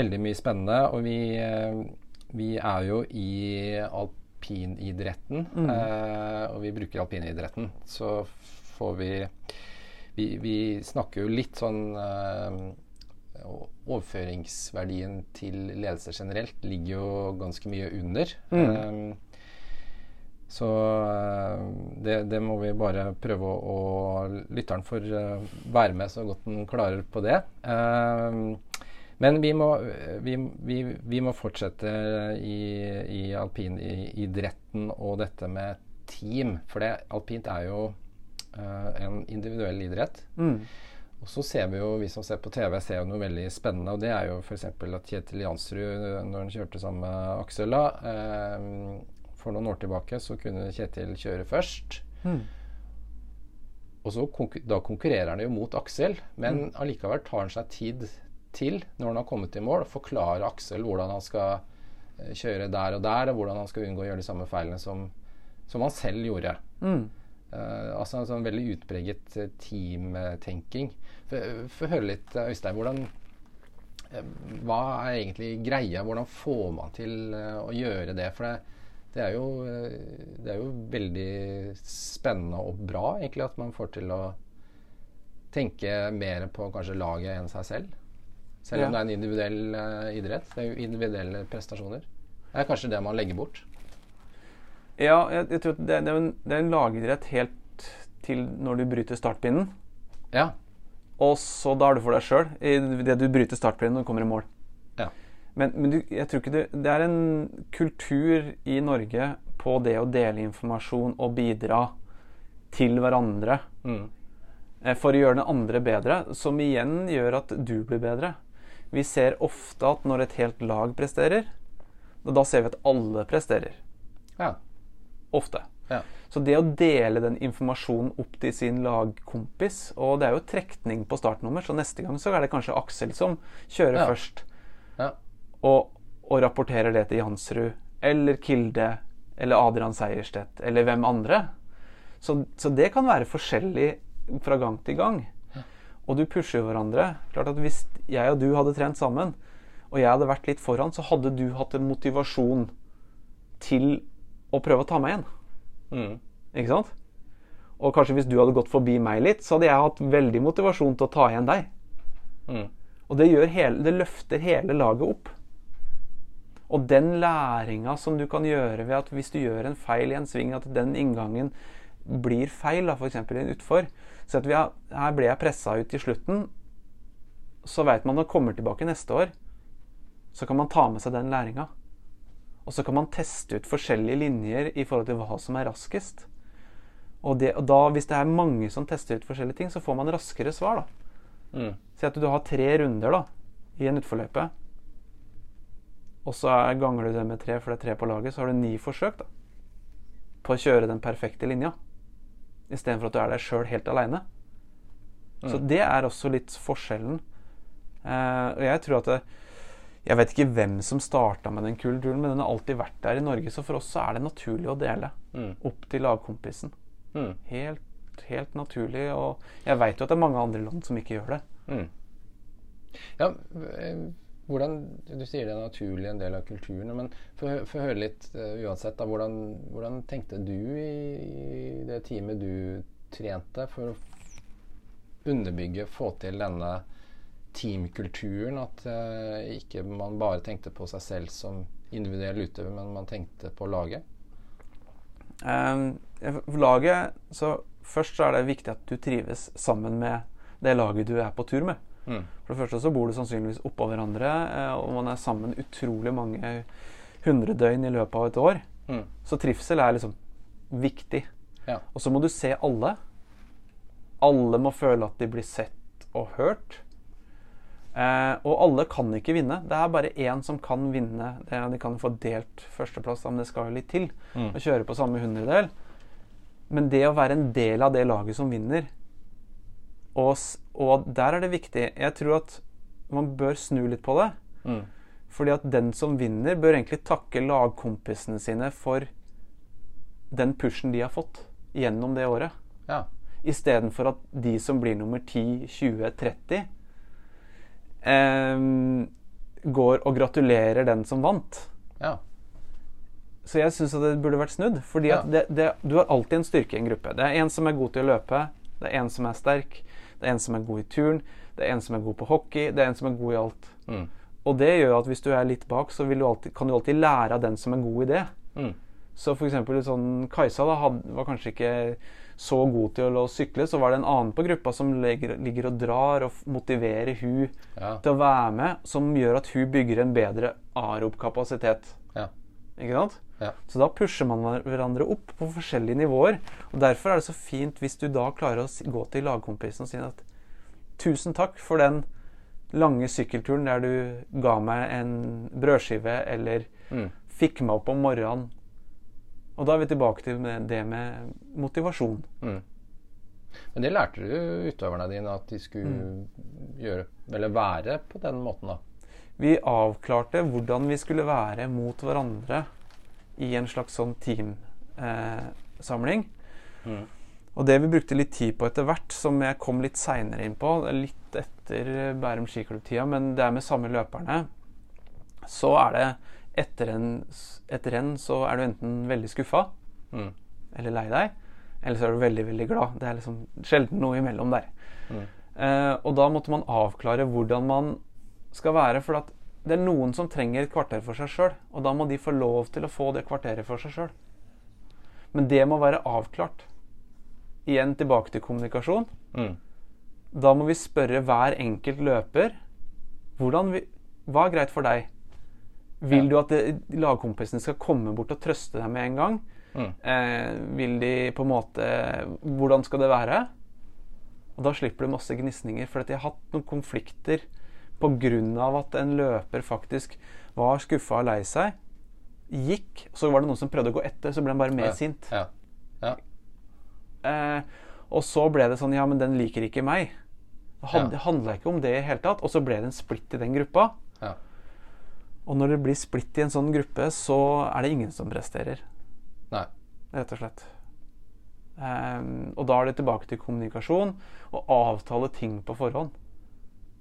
Veldig mye spennende. Og vi, vi er jo i alpinidretten. eh, og vi bruker alpinidretten. Så får vi Vi, vi snakker jo litt sånn eh, Overføringsverdien til ledelse generelt ligger jo ganske mye under. Eh, så eh, det, det må vi bare prøve å, å Lytteren får eh, være med så godt den klarer på det. Eh, men vi må, vi, vi, vi må fortsette i, i alpinidretten og dette med team. For det, alpint er jo uh, en individuell idrett. Mm. Og så ser vi jo, vi som ser på TV, ser jo noe veldig spennende. Og det er jo f.eks. at Kjetil Jansrud, når han kjørte sammen med Aksel da, eh, for noen år tilbake, så kunne Kjetil kjøre først. Mm. Og så da konkurrerer han jo mot Aksel, men allikevel tar han seg tid til, når han har kommet i mål, å forklare Aksel hvordan han skal eh, kjøre der og der, og hvordan han skal unngå å gjøre de samme feilene som, som han selv gjorde. Mm. Eh, altså en sånn veldig utpreget eh, teamtenking. Få- høre litt, eh, Øystein. Hvordan, uh, hva er egentlig greia? Hvordan får man til uh, å gjøre det? For det, det, er jo, det er jo veldig spennende og bra egentlig at man får til å tenke mer på kanskje laget enn seg selv. Selv Ja. om det er en individuell idrett. Det er jo individuelle prestasjoner. Det er kanskje det man legger bort. Ja, jeg, jeg tror det, det, er en, det er en lagidrett helt til når du bryter startpinnen. Ja. Og så da er du for deg sjøl idet du bryter startpinnen når du kommer i mål. Ja. Men, men du, jeg tror ikke det, det er en kultur i Norge på det å dele informasjon og bidra til hverandre Mm. eh, for å gjøre den andre bedre, som igjen gjør at du blir bedre. Vi ser ofte at når et helt lag presterer, da ser vi at alle presterer. ja. Ofte. Ja. Så det å dele den informasjonen opp til sin lagkompis Og det er jo trekning på startnummer, så neste gang så er det kanskje Aksel som kjører Ja. først. Ja. Og, og rapporterer det til Jansrud eller Kilde eller Adrian Seierstedt eller hvem andre. Så, så det kan være forskjellig fra gang til gang. Og du pusher hverandre. Klart at Hvis jeg og du hadde trent sammen, og jeg hadde vært litt foran, så hadde du hatt en motivasjon til å prøve å ta meg igjen. Mm. Ikke sant? Og kanskje hvis du hadde gått forbi meg litt, så hadde jeg hatt veldig motivasjon til å ta igjen deg. Mm. Og det, hele, det løfter hele laget opp. Og den læringa som du kan gjøre ved at hvis du gjør en feil i en sving, at den inngangen blir feil, f.eks. i en utfor Så at vi har, her ble jeg pressa ut i slutten. Så veit man når man kommer tilbake neste år, så kan man ta med seg den læringa. Og så kan man teste ut forskjellige linjer i forhold til hva som er raskest. Og, det, og da, hvis det er mange som tester ut forskjellige ting, så får man raskere svar. da. Mm. Si at du har tre runder da, i en utforløype. Og så er, ganger du det med tre, for det er tre på laget, så har du ni forsøk da, på å kjøre den perfekte linja. Istedenfor at du er der sjøl helt aleine. Så det er også litt forskjellen. Eh, og jeg tror at det, Jeg vet ikke hvem som starta med den kulturen, men den har alltid vært der i Norge. Så for oss så er det naturlig å dele. Mm. Opp til lagkompisen. Mm. Helt, helt naturlig. Og jeg veit jo at det er mange andre land som ikke gjør det. Mm. Ja, eh, hvordan Du sier det er naturlig en del av kulturen, men få få høre litt uh, uansett. da, hvordan, hvordan tenkte du i, i det teamet du trente, for å underbygge, få til denne teamkulturen? At uh, ikke man bare tenkte på seg selv som individuell utøver, men man tenkte på laget? Um, for laget så Først så er det viktig at du trives sammen med det laget du er på tur med. Mm. For det første så bor du sannsynligvis oppå hverandre, eh, og man er sammen utrolig mange hundre døgn i løpet av et år. Mm. Så trivsel er liksom viktig. Ja. Og så må du se alle. Alle må føle at de blir sett og hørt. Eh, og alle kan ikke vinne. Det er bare én som kan vinne. Det, de kan få delt førsteplass, men det skal jo litt til Mm. å kjøre på samme hundredel. Men det å være en del av det laget som vinner og, og der er det viktig Jeg tror at man bør snu litt på det. Mm. Fordi at den som vinner, bør egentlig takke lagkompisene sine for den pushen de har fått gjennom det året. Ja. Istedenfor at de som blir nummer 10, 20, 30, eh, går og gratulerer den som vant. ja. Så jeg syns det burde vært snudd. Fordi Ja. at det, det, du har alltid en styrke i en gruppe. Det er en som er god til å løpe, det er en som er sterk, det er en som er god i turn, det er en som er god på hockey, det er en som er god i alt. Mm. Og det gjør at hvis du er litt bak, så du alltid, kan du alltid lære av den som er god i det. Mm. Så eksempel sånn Kajsa da, had, var kanskje ikke så god til å sykle, så var det en annen på gruppa som ligger, ligger og drar og motiverer hun Ja. til å være med, som gjør at hun bygger en bedre aerob-kapasitet. Ja. Ikke sant? Ja. Så da pusher man hverandre opp på forskjellige nivåer. Og Derfor er det så fint hvis du da klarer å gå til lagkompisen og si at tusen takk for den lange sykkelturen der du ga meg en brødskive eller Mm. fikk meg opp om morgenen. Og da er vi tilbake til det med motivasjon. Mm. Men det lærte du utøverne dine at de skulle Mm. gjøre, eller være på den måten, da? Vi avklarte hvordan vi skulle være mot hverandre i en slags sånn teamsamling. Mm. Og det vi brukte litt tid på etter hvert, som jeg kom litt seinere inn på, litt etter Bærum skiklubb-tida, men det er med samme løperne, så er det etter en, etter en så er du enten veldig skuffa Mm. eller lei deg, eller så er du veldig, veldig glad. Det er liksom sjelden noe imellom der. Mm. Eh, og da måtte man avklare hvordan man skal være, for at det er noen som trenger et kvarter for seg sjøl, og da må de få lov til å få det kvarteret for seg sjøl. Men det må være avklart. Igjen tilbake til kommunikasjon. Mm. Da må vi spørre hver enkelt løper hvordan vi, hva er greit for deg. Vil du at lagkompisene skal komme bort og trøste deg med en gang? Mm. Eh, vil de på en måte Hvordan skal det være? Og da slipper du masse gnisninger. For at jeg har hatt noen konflikter pga. at en løper faktisk var skuffa og lei seg. Gikk, så var det noen som prøvde å gå etter, så ble han bare mer Ja. sint. Ja. Ja. Eh, og så ble det sånn Ja, men den liker ikke meg. Det handla ikke om det i hele tatt. Og så ble det en splitt i den gruppa. Ja. Og når det blir splitt i en sånn gruppe, så er det ingen som presterer. Nei. Rett og slett. Um, og da er det tilbake til kommunikasjon og avtale ting på forhånd.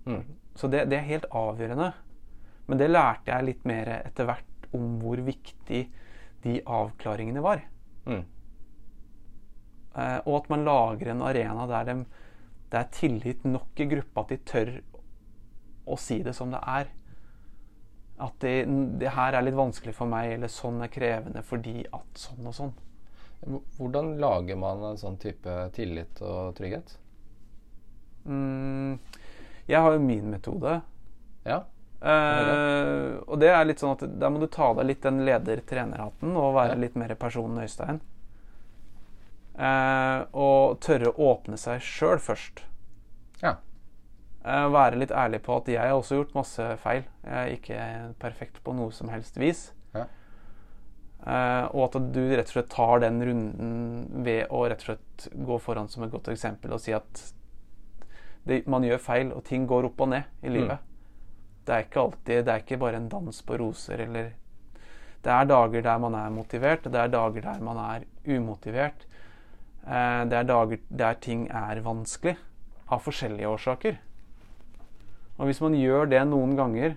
Mm. Så det, det er helt avgjørende. Men det lærte jeg litt mer etter hvert om hvor viktig de avklaringene var. Mm. Uh, og at man lager en arena der det er tillit nok i gruppa at de tør å si det som det er. At det, det her er litt vanskelig for meg, eller sånn er krevende fordi at sånn og sånn. Hvordan lager man en sånn type tillit og trygghet? Mm, jeg har jo min metode. Ja. Eh, og det er litt sånn at der må du ta deg litt den leder-trenerhatten og være Ja. litt mer personen Øystein. Eh, og tørre å åpne seg sjøl først. Ja. Eh, være litt ærlig på at jeg har også gjort masse feil. Jeg er ikke perfekt på noe som helst vis. Ja. Eh, og at du rett og slett tar den runden ved å rett og slett gå foran som et godt eksempel og si at det, man gjør feil, og ting går opp og ned i livet. Det er ikke alltid Det er ikke bare en dans på roser eller Det er dager der man er motivert, det er dager der man er umotivert. Eh, det er dager der ting er vanskelig av forskjellige årsaker. Og hvis man gjør det noen ganger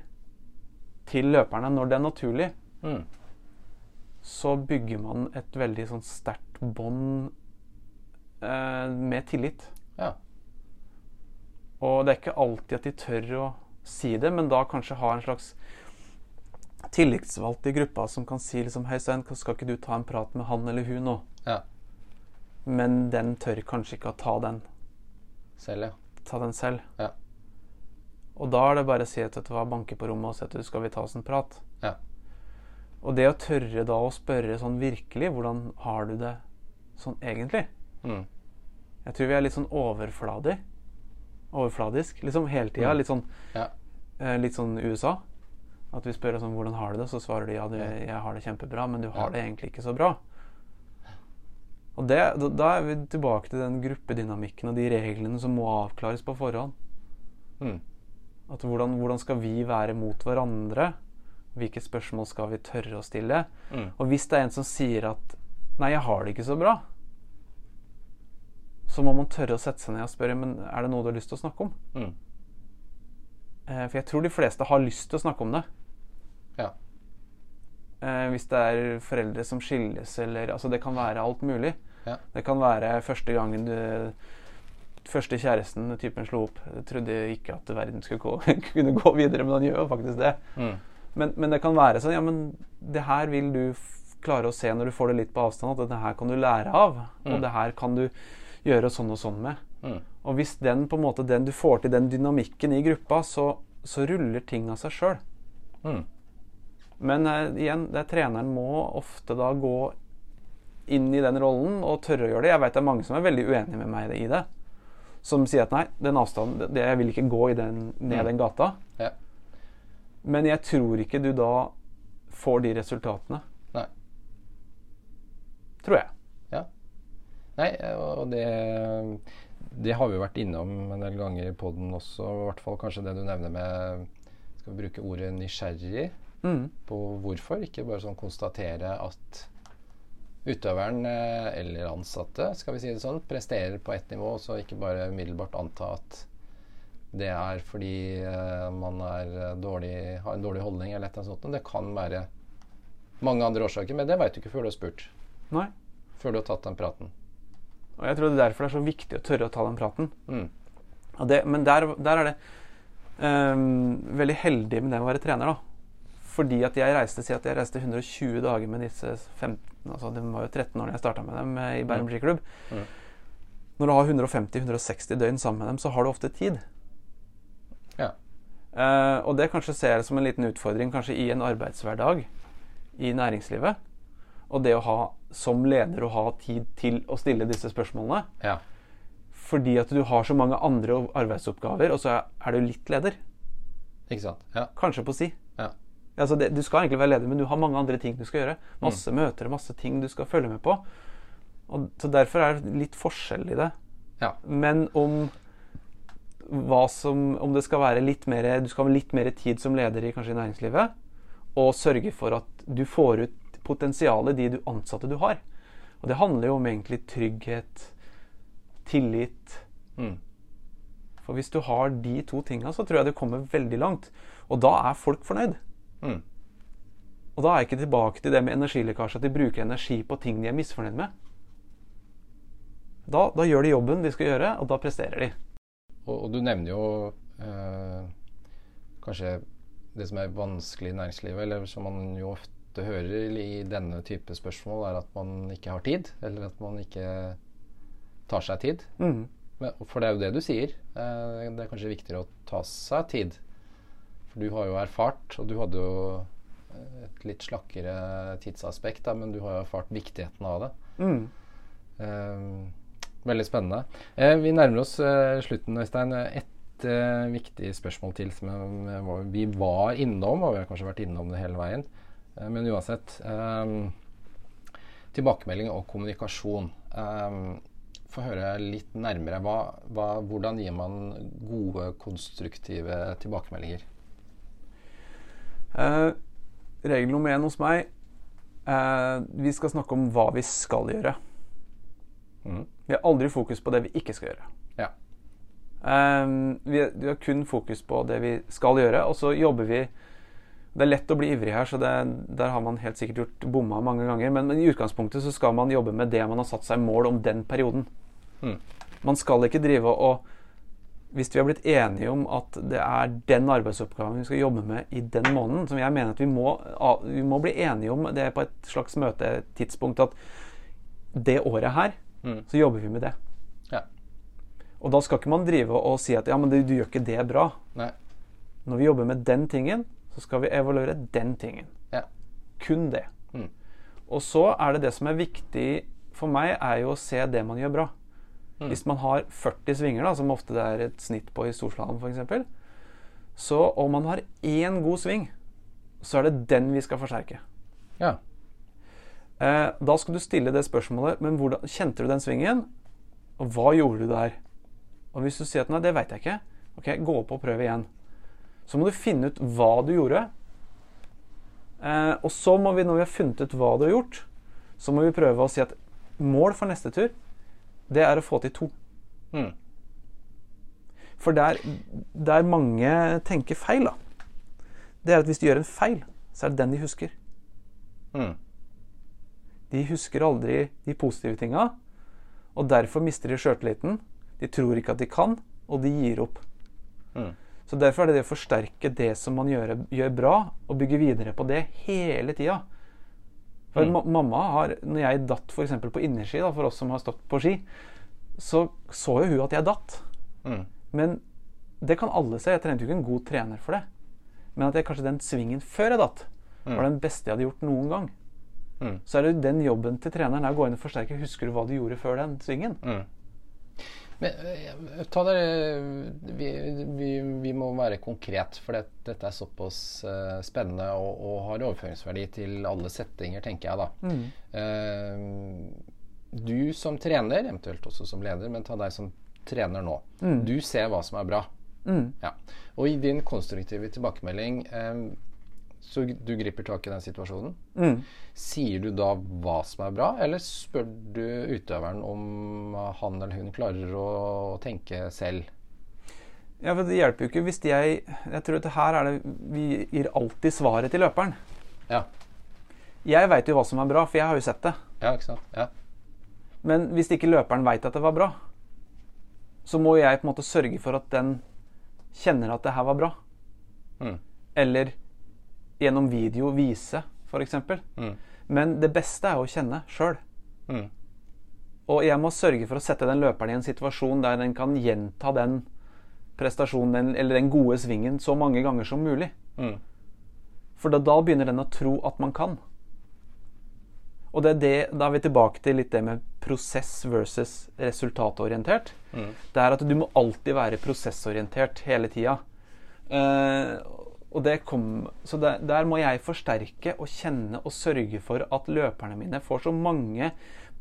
til løperne når det er naturlig, Mm. så bygger man et veldig sånn sterkt bånd eh, med tillit. Ja. Og det er ikke alltid at de tør å si det, men da kanskje ha en slags tillitsvalgt i gruppa som kan si liksom Hei, Stein, skal ikke du ta en prat med han eller hun nå? ja. Men den tør kanskje ikke å ta den, Selv, ja. ta den selv. Ja. Og da er det bare å si at vet du hva, banke på rommet og si at du skal vi ta oss en prat. Ja. Og det å tørre da å spørre sånn virkelig, hvordan har du det sånn egentlig? Mm. Jeg tror vi er litt sånn overfladig. Overfladisk. Liksom hele tida. Mm. Litt sånn Ja. eh, litt sånn USA. At vi spør sånn, hvordan har du det, så svarer de ja, du, jeg har det kjempebra, men du har det egentlig ikke så bra. Og det, da, da er vi tilbake til den gruppedynamikken og de reglene som må avklares på forhånd. Mm. At hvordan, hvordan skal vi være mot hverandre? Hvilke spørsmål skal vi tørre å stille? Mm. Og hvis det er en som sier at 'nei, jeg har det ikke så bra', så må man tørre å sette seg ned og spørre men er det noe du har lyst til å snakke om. Mm. Eh, For jeg tror de fleste har lyst til å snakke om det. Ja. Eh, hvis det er foreldre som skilles, eller Altså, det kan være alt mulig. Ja. Det kan være første gangen du Første kjæresten typen slo opp. Jeg trodde ikke at verden skulle gå, kunne gå videre, men han gjør jo faktisk det. Mm. Men, men det kan være sånn Ja, men det her vil du klare å se når du får det litt på avstand, at det her kan du lære av. Og Mm. det her kan du gjøre sånn og sånn med. Mm. Og hvis den på en måte den du får til den dynamikken i gruppa, så, så ruller ting av seg sjøl. Mm. Men uh, igjen, det, treneren må ofte da gå inn i den rollen og tørre å gjøre det. Jeg vet det er mange som er veldig uenige med meg i det. Som sier at nei, den avstanden, det, jeg vil ikke gå i den, ned Mm. den gata. Ja. Men jeg tror ikke du da får de resultatene. Nei. Tror jeg. Ja. Nei, og det, det har vi jo vært innom en del ganger i poden også. I hvert fall kanskje det du nevner med Skal vi bruke ordet nysgjerrig Mm. på hvorfor? Ikke bare sånn konstatere at utøveren eh, eller ansatte, skal vi si det sånn, presterer på ett nivå, og så ikke bare umiddelbart anta at det er fordi eh, man er eh, dårlig, har en dårlig holdning eller et eller annet sånt. Det kan være mange andre årsaker, men det veit du ikke før du har spurt. Nei. Før du har tatt den praten. Og jeg tror det er derfor det er så viktig å tørre å ta den praten. Mm. Det, men der, der er det um, veldig heldig med det å være trener, da. Fordi at jeg reiste si at jeg reiste 120 dager med disse 15 altså Det var jo 13 år da jeg starta med dem eh, i Bærum skiklubb. Mm. Når du har 150-160 døgn sammen med dem, så har du ofte tid. Ja. Uh, og det kanskje ser jeg som en liten utfordring kanskje i en arbeidshverdag i næringslivet. Og det å ha som leder å ha tid til å stille disse spørsmålene. Ja. Fordi at du har så mange andre arbeidsoppgaver, og så er du litt leder. Ikke sant? Ja. Kanskje på si. Ja. Altså det, du skal egentlig være leder, men du har mange andre ting du skal gjøre. Masse Mm. møter og masse ting du skal følge med på. Og, så derfor er det litt forskjell i det. Ja. Men om hva som Om det skal være litt mer Du skal ha litt mer tid som leder i kanskje i næringslivet, og sørge for at du får ut potensialet i de du ansatte du har. Og det handler jo om egentlig trygghet, tillit, Mm. For hvis du har de to tinga, så tror jeg du kommer veldig langt. Og da er folk fornøyd. Mm. Og da er jeg ikke tilbake til det med energilekkasje, at de bruker energi på ting de er misfornøyd med. Da, da gjør de jobben de skal gjøre, og da presterer de. Og, og du nevner jo eh, kanskje det som er vanskelig i næringslivet, eller som man jo ofte hører i denne type spørsmål, er at man ikke har tid, eller at man ikke tar seg tid. Mm. Men, for det er jo det du sier. Eh, det er kanskje viktigere å ta seg tid. For du har jo erfart, og du hadde jo eh, et litt slakkere tidsaspekt, da, men du har jo erfart viktigheten av det. Mm. Eh, veldig spennende. Eh, vi nærmer oss eh, slutten, Øystein. Et eh, viktig spørsmål til som vi var innom, og vi har kanskje vært innom det hele veien. Eh, men uansett. tilbakemelding og kommunikasjon. Få høre litt nærmere. Hva, hva, hvordan gir man gode, konstruktive tilbakemeldinger? Eh, regel nummer én hos meg eh, Vi skal snakke om hva vi skal gjøre. Mm. Vi har aldri fokus på det vi ikke skal gjøre. Ja. Eh, vi, vi har kun fokus på det vi skal gjøre, og så jobber vi Det er lett å bli ivrig her, så det, der har man helt sikkert gjort bomma mange ganger. Men, men i utgangspunktet så skal man jobbe med det man har satt seg mål om den perioden. Mm. Man skal ikke drive og Hvis vi har blitt enige om at det er den arbeidsoppgaven vi skal jobbe med i den måneden, som jeg mener at vi må, vi må bli enige om det på et slags møtetidspunkt at det året her, Mm. så jobber vi med det. Ja. Og da skal ikke man drive og si at ja, men du, du gjør ikke det bra. Nei. Når vi jobber med den tingen, så skal vi evaluere den tingen. Ja. Kun det. Mm. Og så er det det som er viktig for meg, er jo å se det man gjør bra. Mm. Hvis man har 40 svinger, da, som ofte det er et snitt på i storslalåm f.eks., så om man har én god sving, så er det den vi skal forsterke. Ja. Eh, da skal du stille det spørsmålet Men hvordan, kjente du den svingen? Og hva gjorde du der? Og hvis du sier at nei, det veit jeg ikke, ok, gå opp og prøv igjen. Så må du finne ut hva du gjorde. Eh, og så må vi, når vi har funnet ut hva du har gjort, så må vi prøve å si at mål for neste tur, det er å få til to. Mm. For der, der mange tenker feil, da, det er at hvis de gjør en feil, så er det den de husker. Mm. De husker aldri de positive tinga, og derfor mister de sjøltilliten. De tror ikke at de kan, og de gir opp. Mm. Så Derfor er det det å forsterke det som man gjør, gjør bra, og bygge videre på det hele tida. For Mm. ma mamma har, når jeg datt f.eks. på innerski, da, for oss som har stått på ski, så så jo hun at jeg datt. Mm. Men det kan alle se. Jeg trente jo ikke en god trener for det. Men at jeg kanskje den svingen før jeg datt, var den beste jeg hadde gjort noen gang. Mm. Så er det jo den jobben til treneren er å gå inn og forsterke. Husker du hva du gjorde før den svingen? Mm. Men eh, ta dere vi, vi, vi må være konkret, for det, dette er såpass uh, spennende og, og har overføringsverdi til alle settinger, tenker jeg da. Eh, du som trener, eventuelt også som leder, men ta deg som trener nå. Du ser hva som er bra. Mm. Ja. Og i din konstruktive tilbakemelding eh, så du griper tak i den situasjonen. Mm. Sier du da hva som er bra, eller spør du utøveren om han eller hun klarer å tenke selv? Ja, for Det hjelper jo ikke hvis jeg Jeg tror at her er det Vi gir alltid svaret til løperen. Ja. Jeg veit jo hva som er bra, for jeg har jo sett det. Ja, ikke sant? Ja. Men hvis ikke løperen veit at det var bra, så må jeg på en måte sørge for at den kjenner at det her var bra. Mm. Eller gjennom video vise, f.eks. Mm. Men det beste er å kjenne sjøl. Mm. Og jeg må sørge for å sette den løperen i en situasjon der den kan gjenta den prestasjonen eller den gode svingen så mange ganger som mulig. Mm. For da, da begynner den å tro at man kan. Og det er det, da er vi tilbake til litt det med prosess versus resultatorientert. Mm. Det er at du må alltid være prosessorientert hele tida. Uh, det kom, så der, der må jeg forsterke og kjenne og sørge for at løperne mine får så mange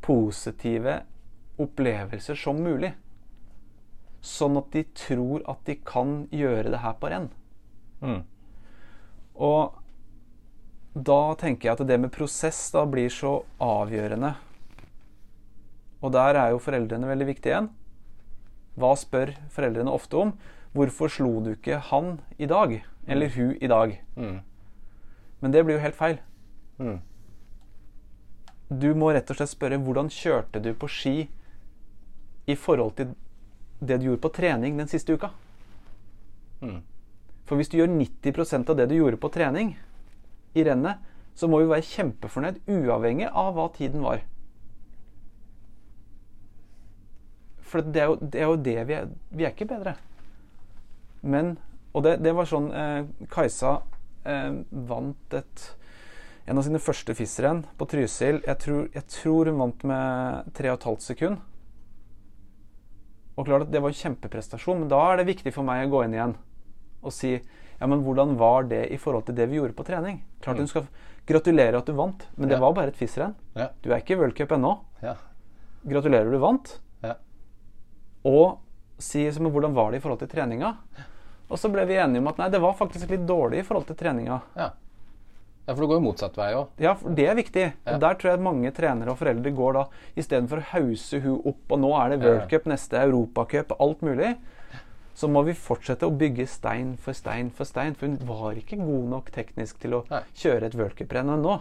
positive opplevelser som mulig. Sånn at de tror at de kan gjøre det her på renn. Mm. Og da tenker jeg at det med prosess da blir så avgjørende. Og der er jo foreldrene veldig viktige igjen. Hva spør foreldrene ofte om? Hvorfor slo du ikke han i dag? Eller hun i dag? Mm. Men det blir jo helt feil. Mm. Du må rett og slett spørre hvordan kjørte du på ski i forhold til det du gjorde på trening den siste uka? Mm. For hvis du gjør 90% av det du gjorde på trening i rennet, så må vi være kjempefornøyd uavhengig av hva tiden var. For det er jo det, er jo det vi er. Vi er ikke bedre. Men Og det, det var sånn eh, Kajsa eh, vant et en av sine første FIS-renn på Trysil. Jeg tror, jeg tror hun vant med 3,5 sekund. Og klart at Det var en kjempeprestasjon, men da er det viktig for meg å gå inn igjen og si ja, men hvordan var det i forhold til det vi gjorde på trening? Klart hun skal Gratulere at du vant, men det Ja. var bare et FIS-renn. Ja. Du er ikke i worldcup ennå. Ja. Gratulerer, du vant. Ja. Og si men hvordan var det i forhold til treninga? Og så ble vi enige om at nei, det var faktisk litt dårlig i forhold til treninga. Ja. ja, for det går jo motsatt vei òg. Ja, for det er viktig. Ja. Og Der tror jeg mange trenere og foreldre går da istedenfor å hause hun opp, og nå er det. World Cup, neste Europacup, alt mulig, så må vi fortsette å bygge stein for stein for stein. For hun var ikke god nok teknisk til å Nei. kjøre et World Cup-renn ennå.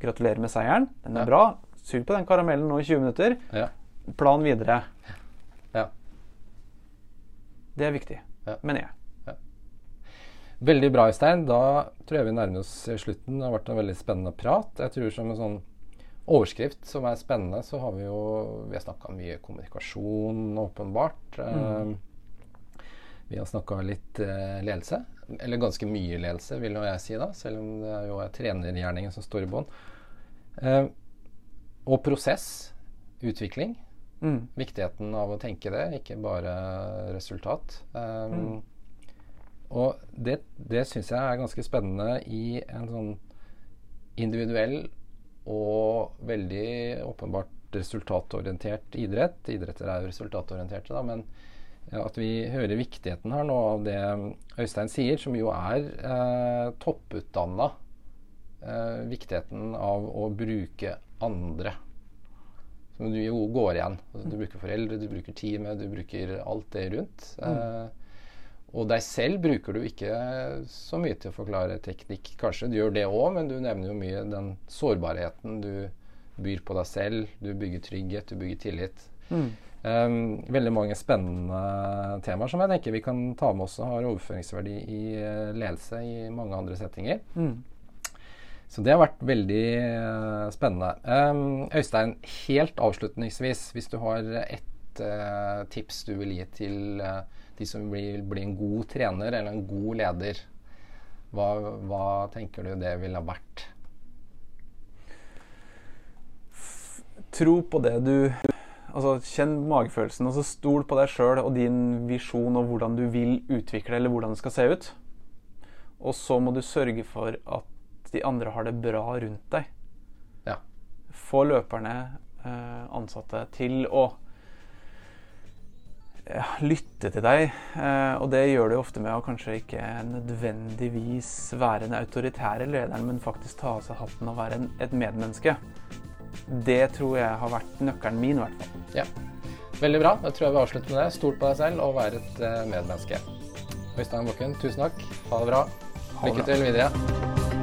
Gratulerer med seieren. Den er Ja. bra. Sug på den karamellen nå i 20 minutter. Ja. Plan videre. ja. Det er viktig, Ja. mener jeg. Veldig bra, Øystein. Da tror jeg vi nærmer oss slutten. Det har vært en veldig spennende prat. Jeg tror som en sånn overskrift som er spennende, så har vi jo Vi har snakka mye kommunikasjon, åpenbart. Mm. vi har snakka litt eh, ledelse. Eller ganske mye ledelse, vil jo jeg si, da. Selv om det er jo er trenergjerningen som står i bånn. Eh, og prosess. Utvikling. Mm. Viktigheten av å tenke det, ikke bare resultat. Um, Og det, det syns jeg er ganske spennende i en sånn individuell og veldig åpenbart resultatorientert idrett. Idretter er jo resultatorienterte, da, men at vi hører viktigheten her nå av det Øystein sier, som jo er eh, topputdanna. Eh, viktigheten av å bruke andre som du jo går igjen. Altså, du bruker foreldre, du bruker teamet, du bruker alt det rundt. Eh, og deg selv bruker du ikke så mye til å forklare teknikk, kanskje. Du gjør det òg, men du nevner jo mye den sårbarheten du byr på deg selv. Du bygger trygghet, du bygger tillit. Mm. Um, veldig mange spennende temaer som jeg tenker vi kan ta med oss og har overføringsverdi i eh, ledelse i mange andre settinger. Mm. Så det har vært veldig uh, spennende. Um, Øystein, helt avslutningsvis, hvis du har ett uh, tips du vil gi til eh, de som vil bli en god trener eller en god leder, hva, hva tenker du det ville ha vært? Tro på det du Altså, Kjenn magefølelsen, og så stol på deg sjøl og din visjon og hvordan du vil utvikle eller hvordan det skal se ut. Og så må du sørge for at de andre har det bra rundt deg. Ja. Få løperne, eh, ansatte, til å lytte til deg. Eh, og det gjør du ofte med å kanskje ikke nødvendigvis være den autoritære lederen, men faktisk ta av seg hatten og være en, et medmenneske. Det tror jeg har vært nøkkelen min, i hvert fall. Ja. Veldig bra. Da tror jeg vi avslutter med det. Stol på deg selv og vær et eh, medmenneske. Øystein Bakken, tusen takk. Ha det bra. Lykke til videre.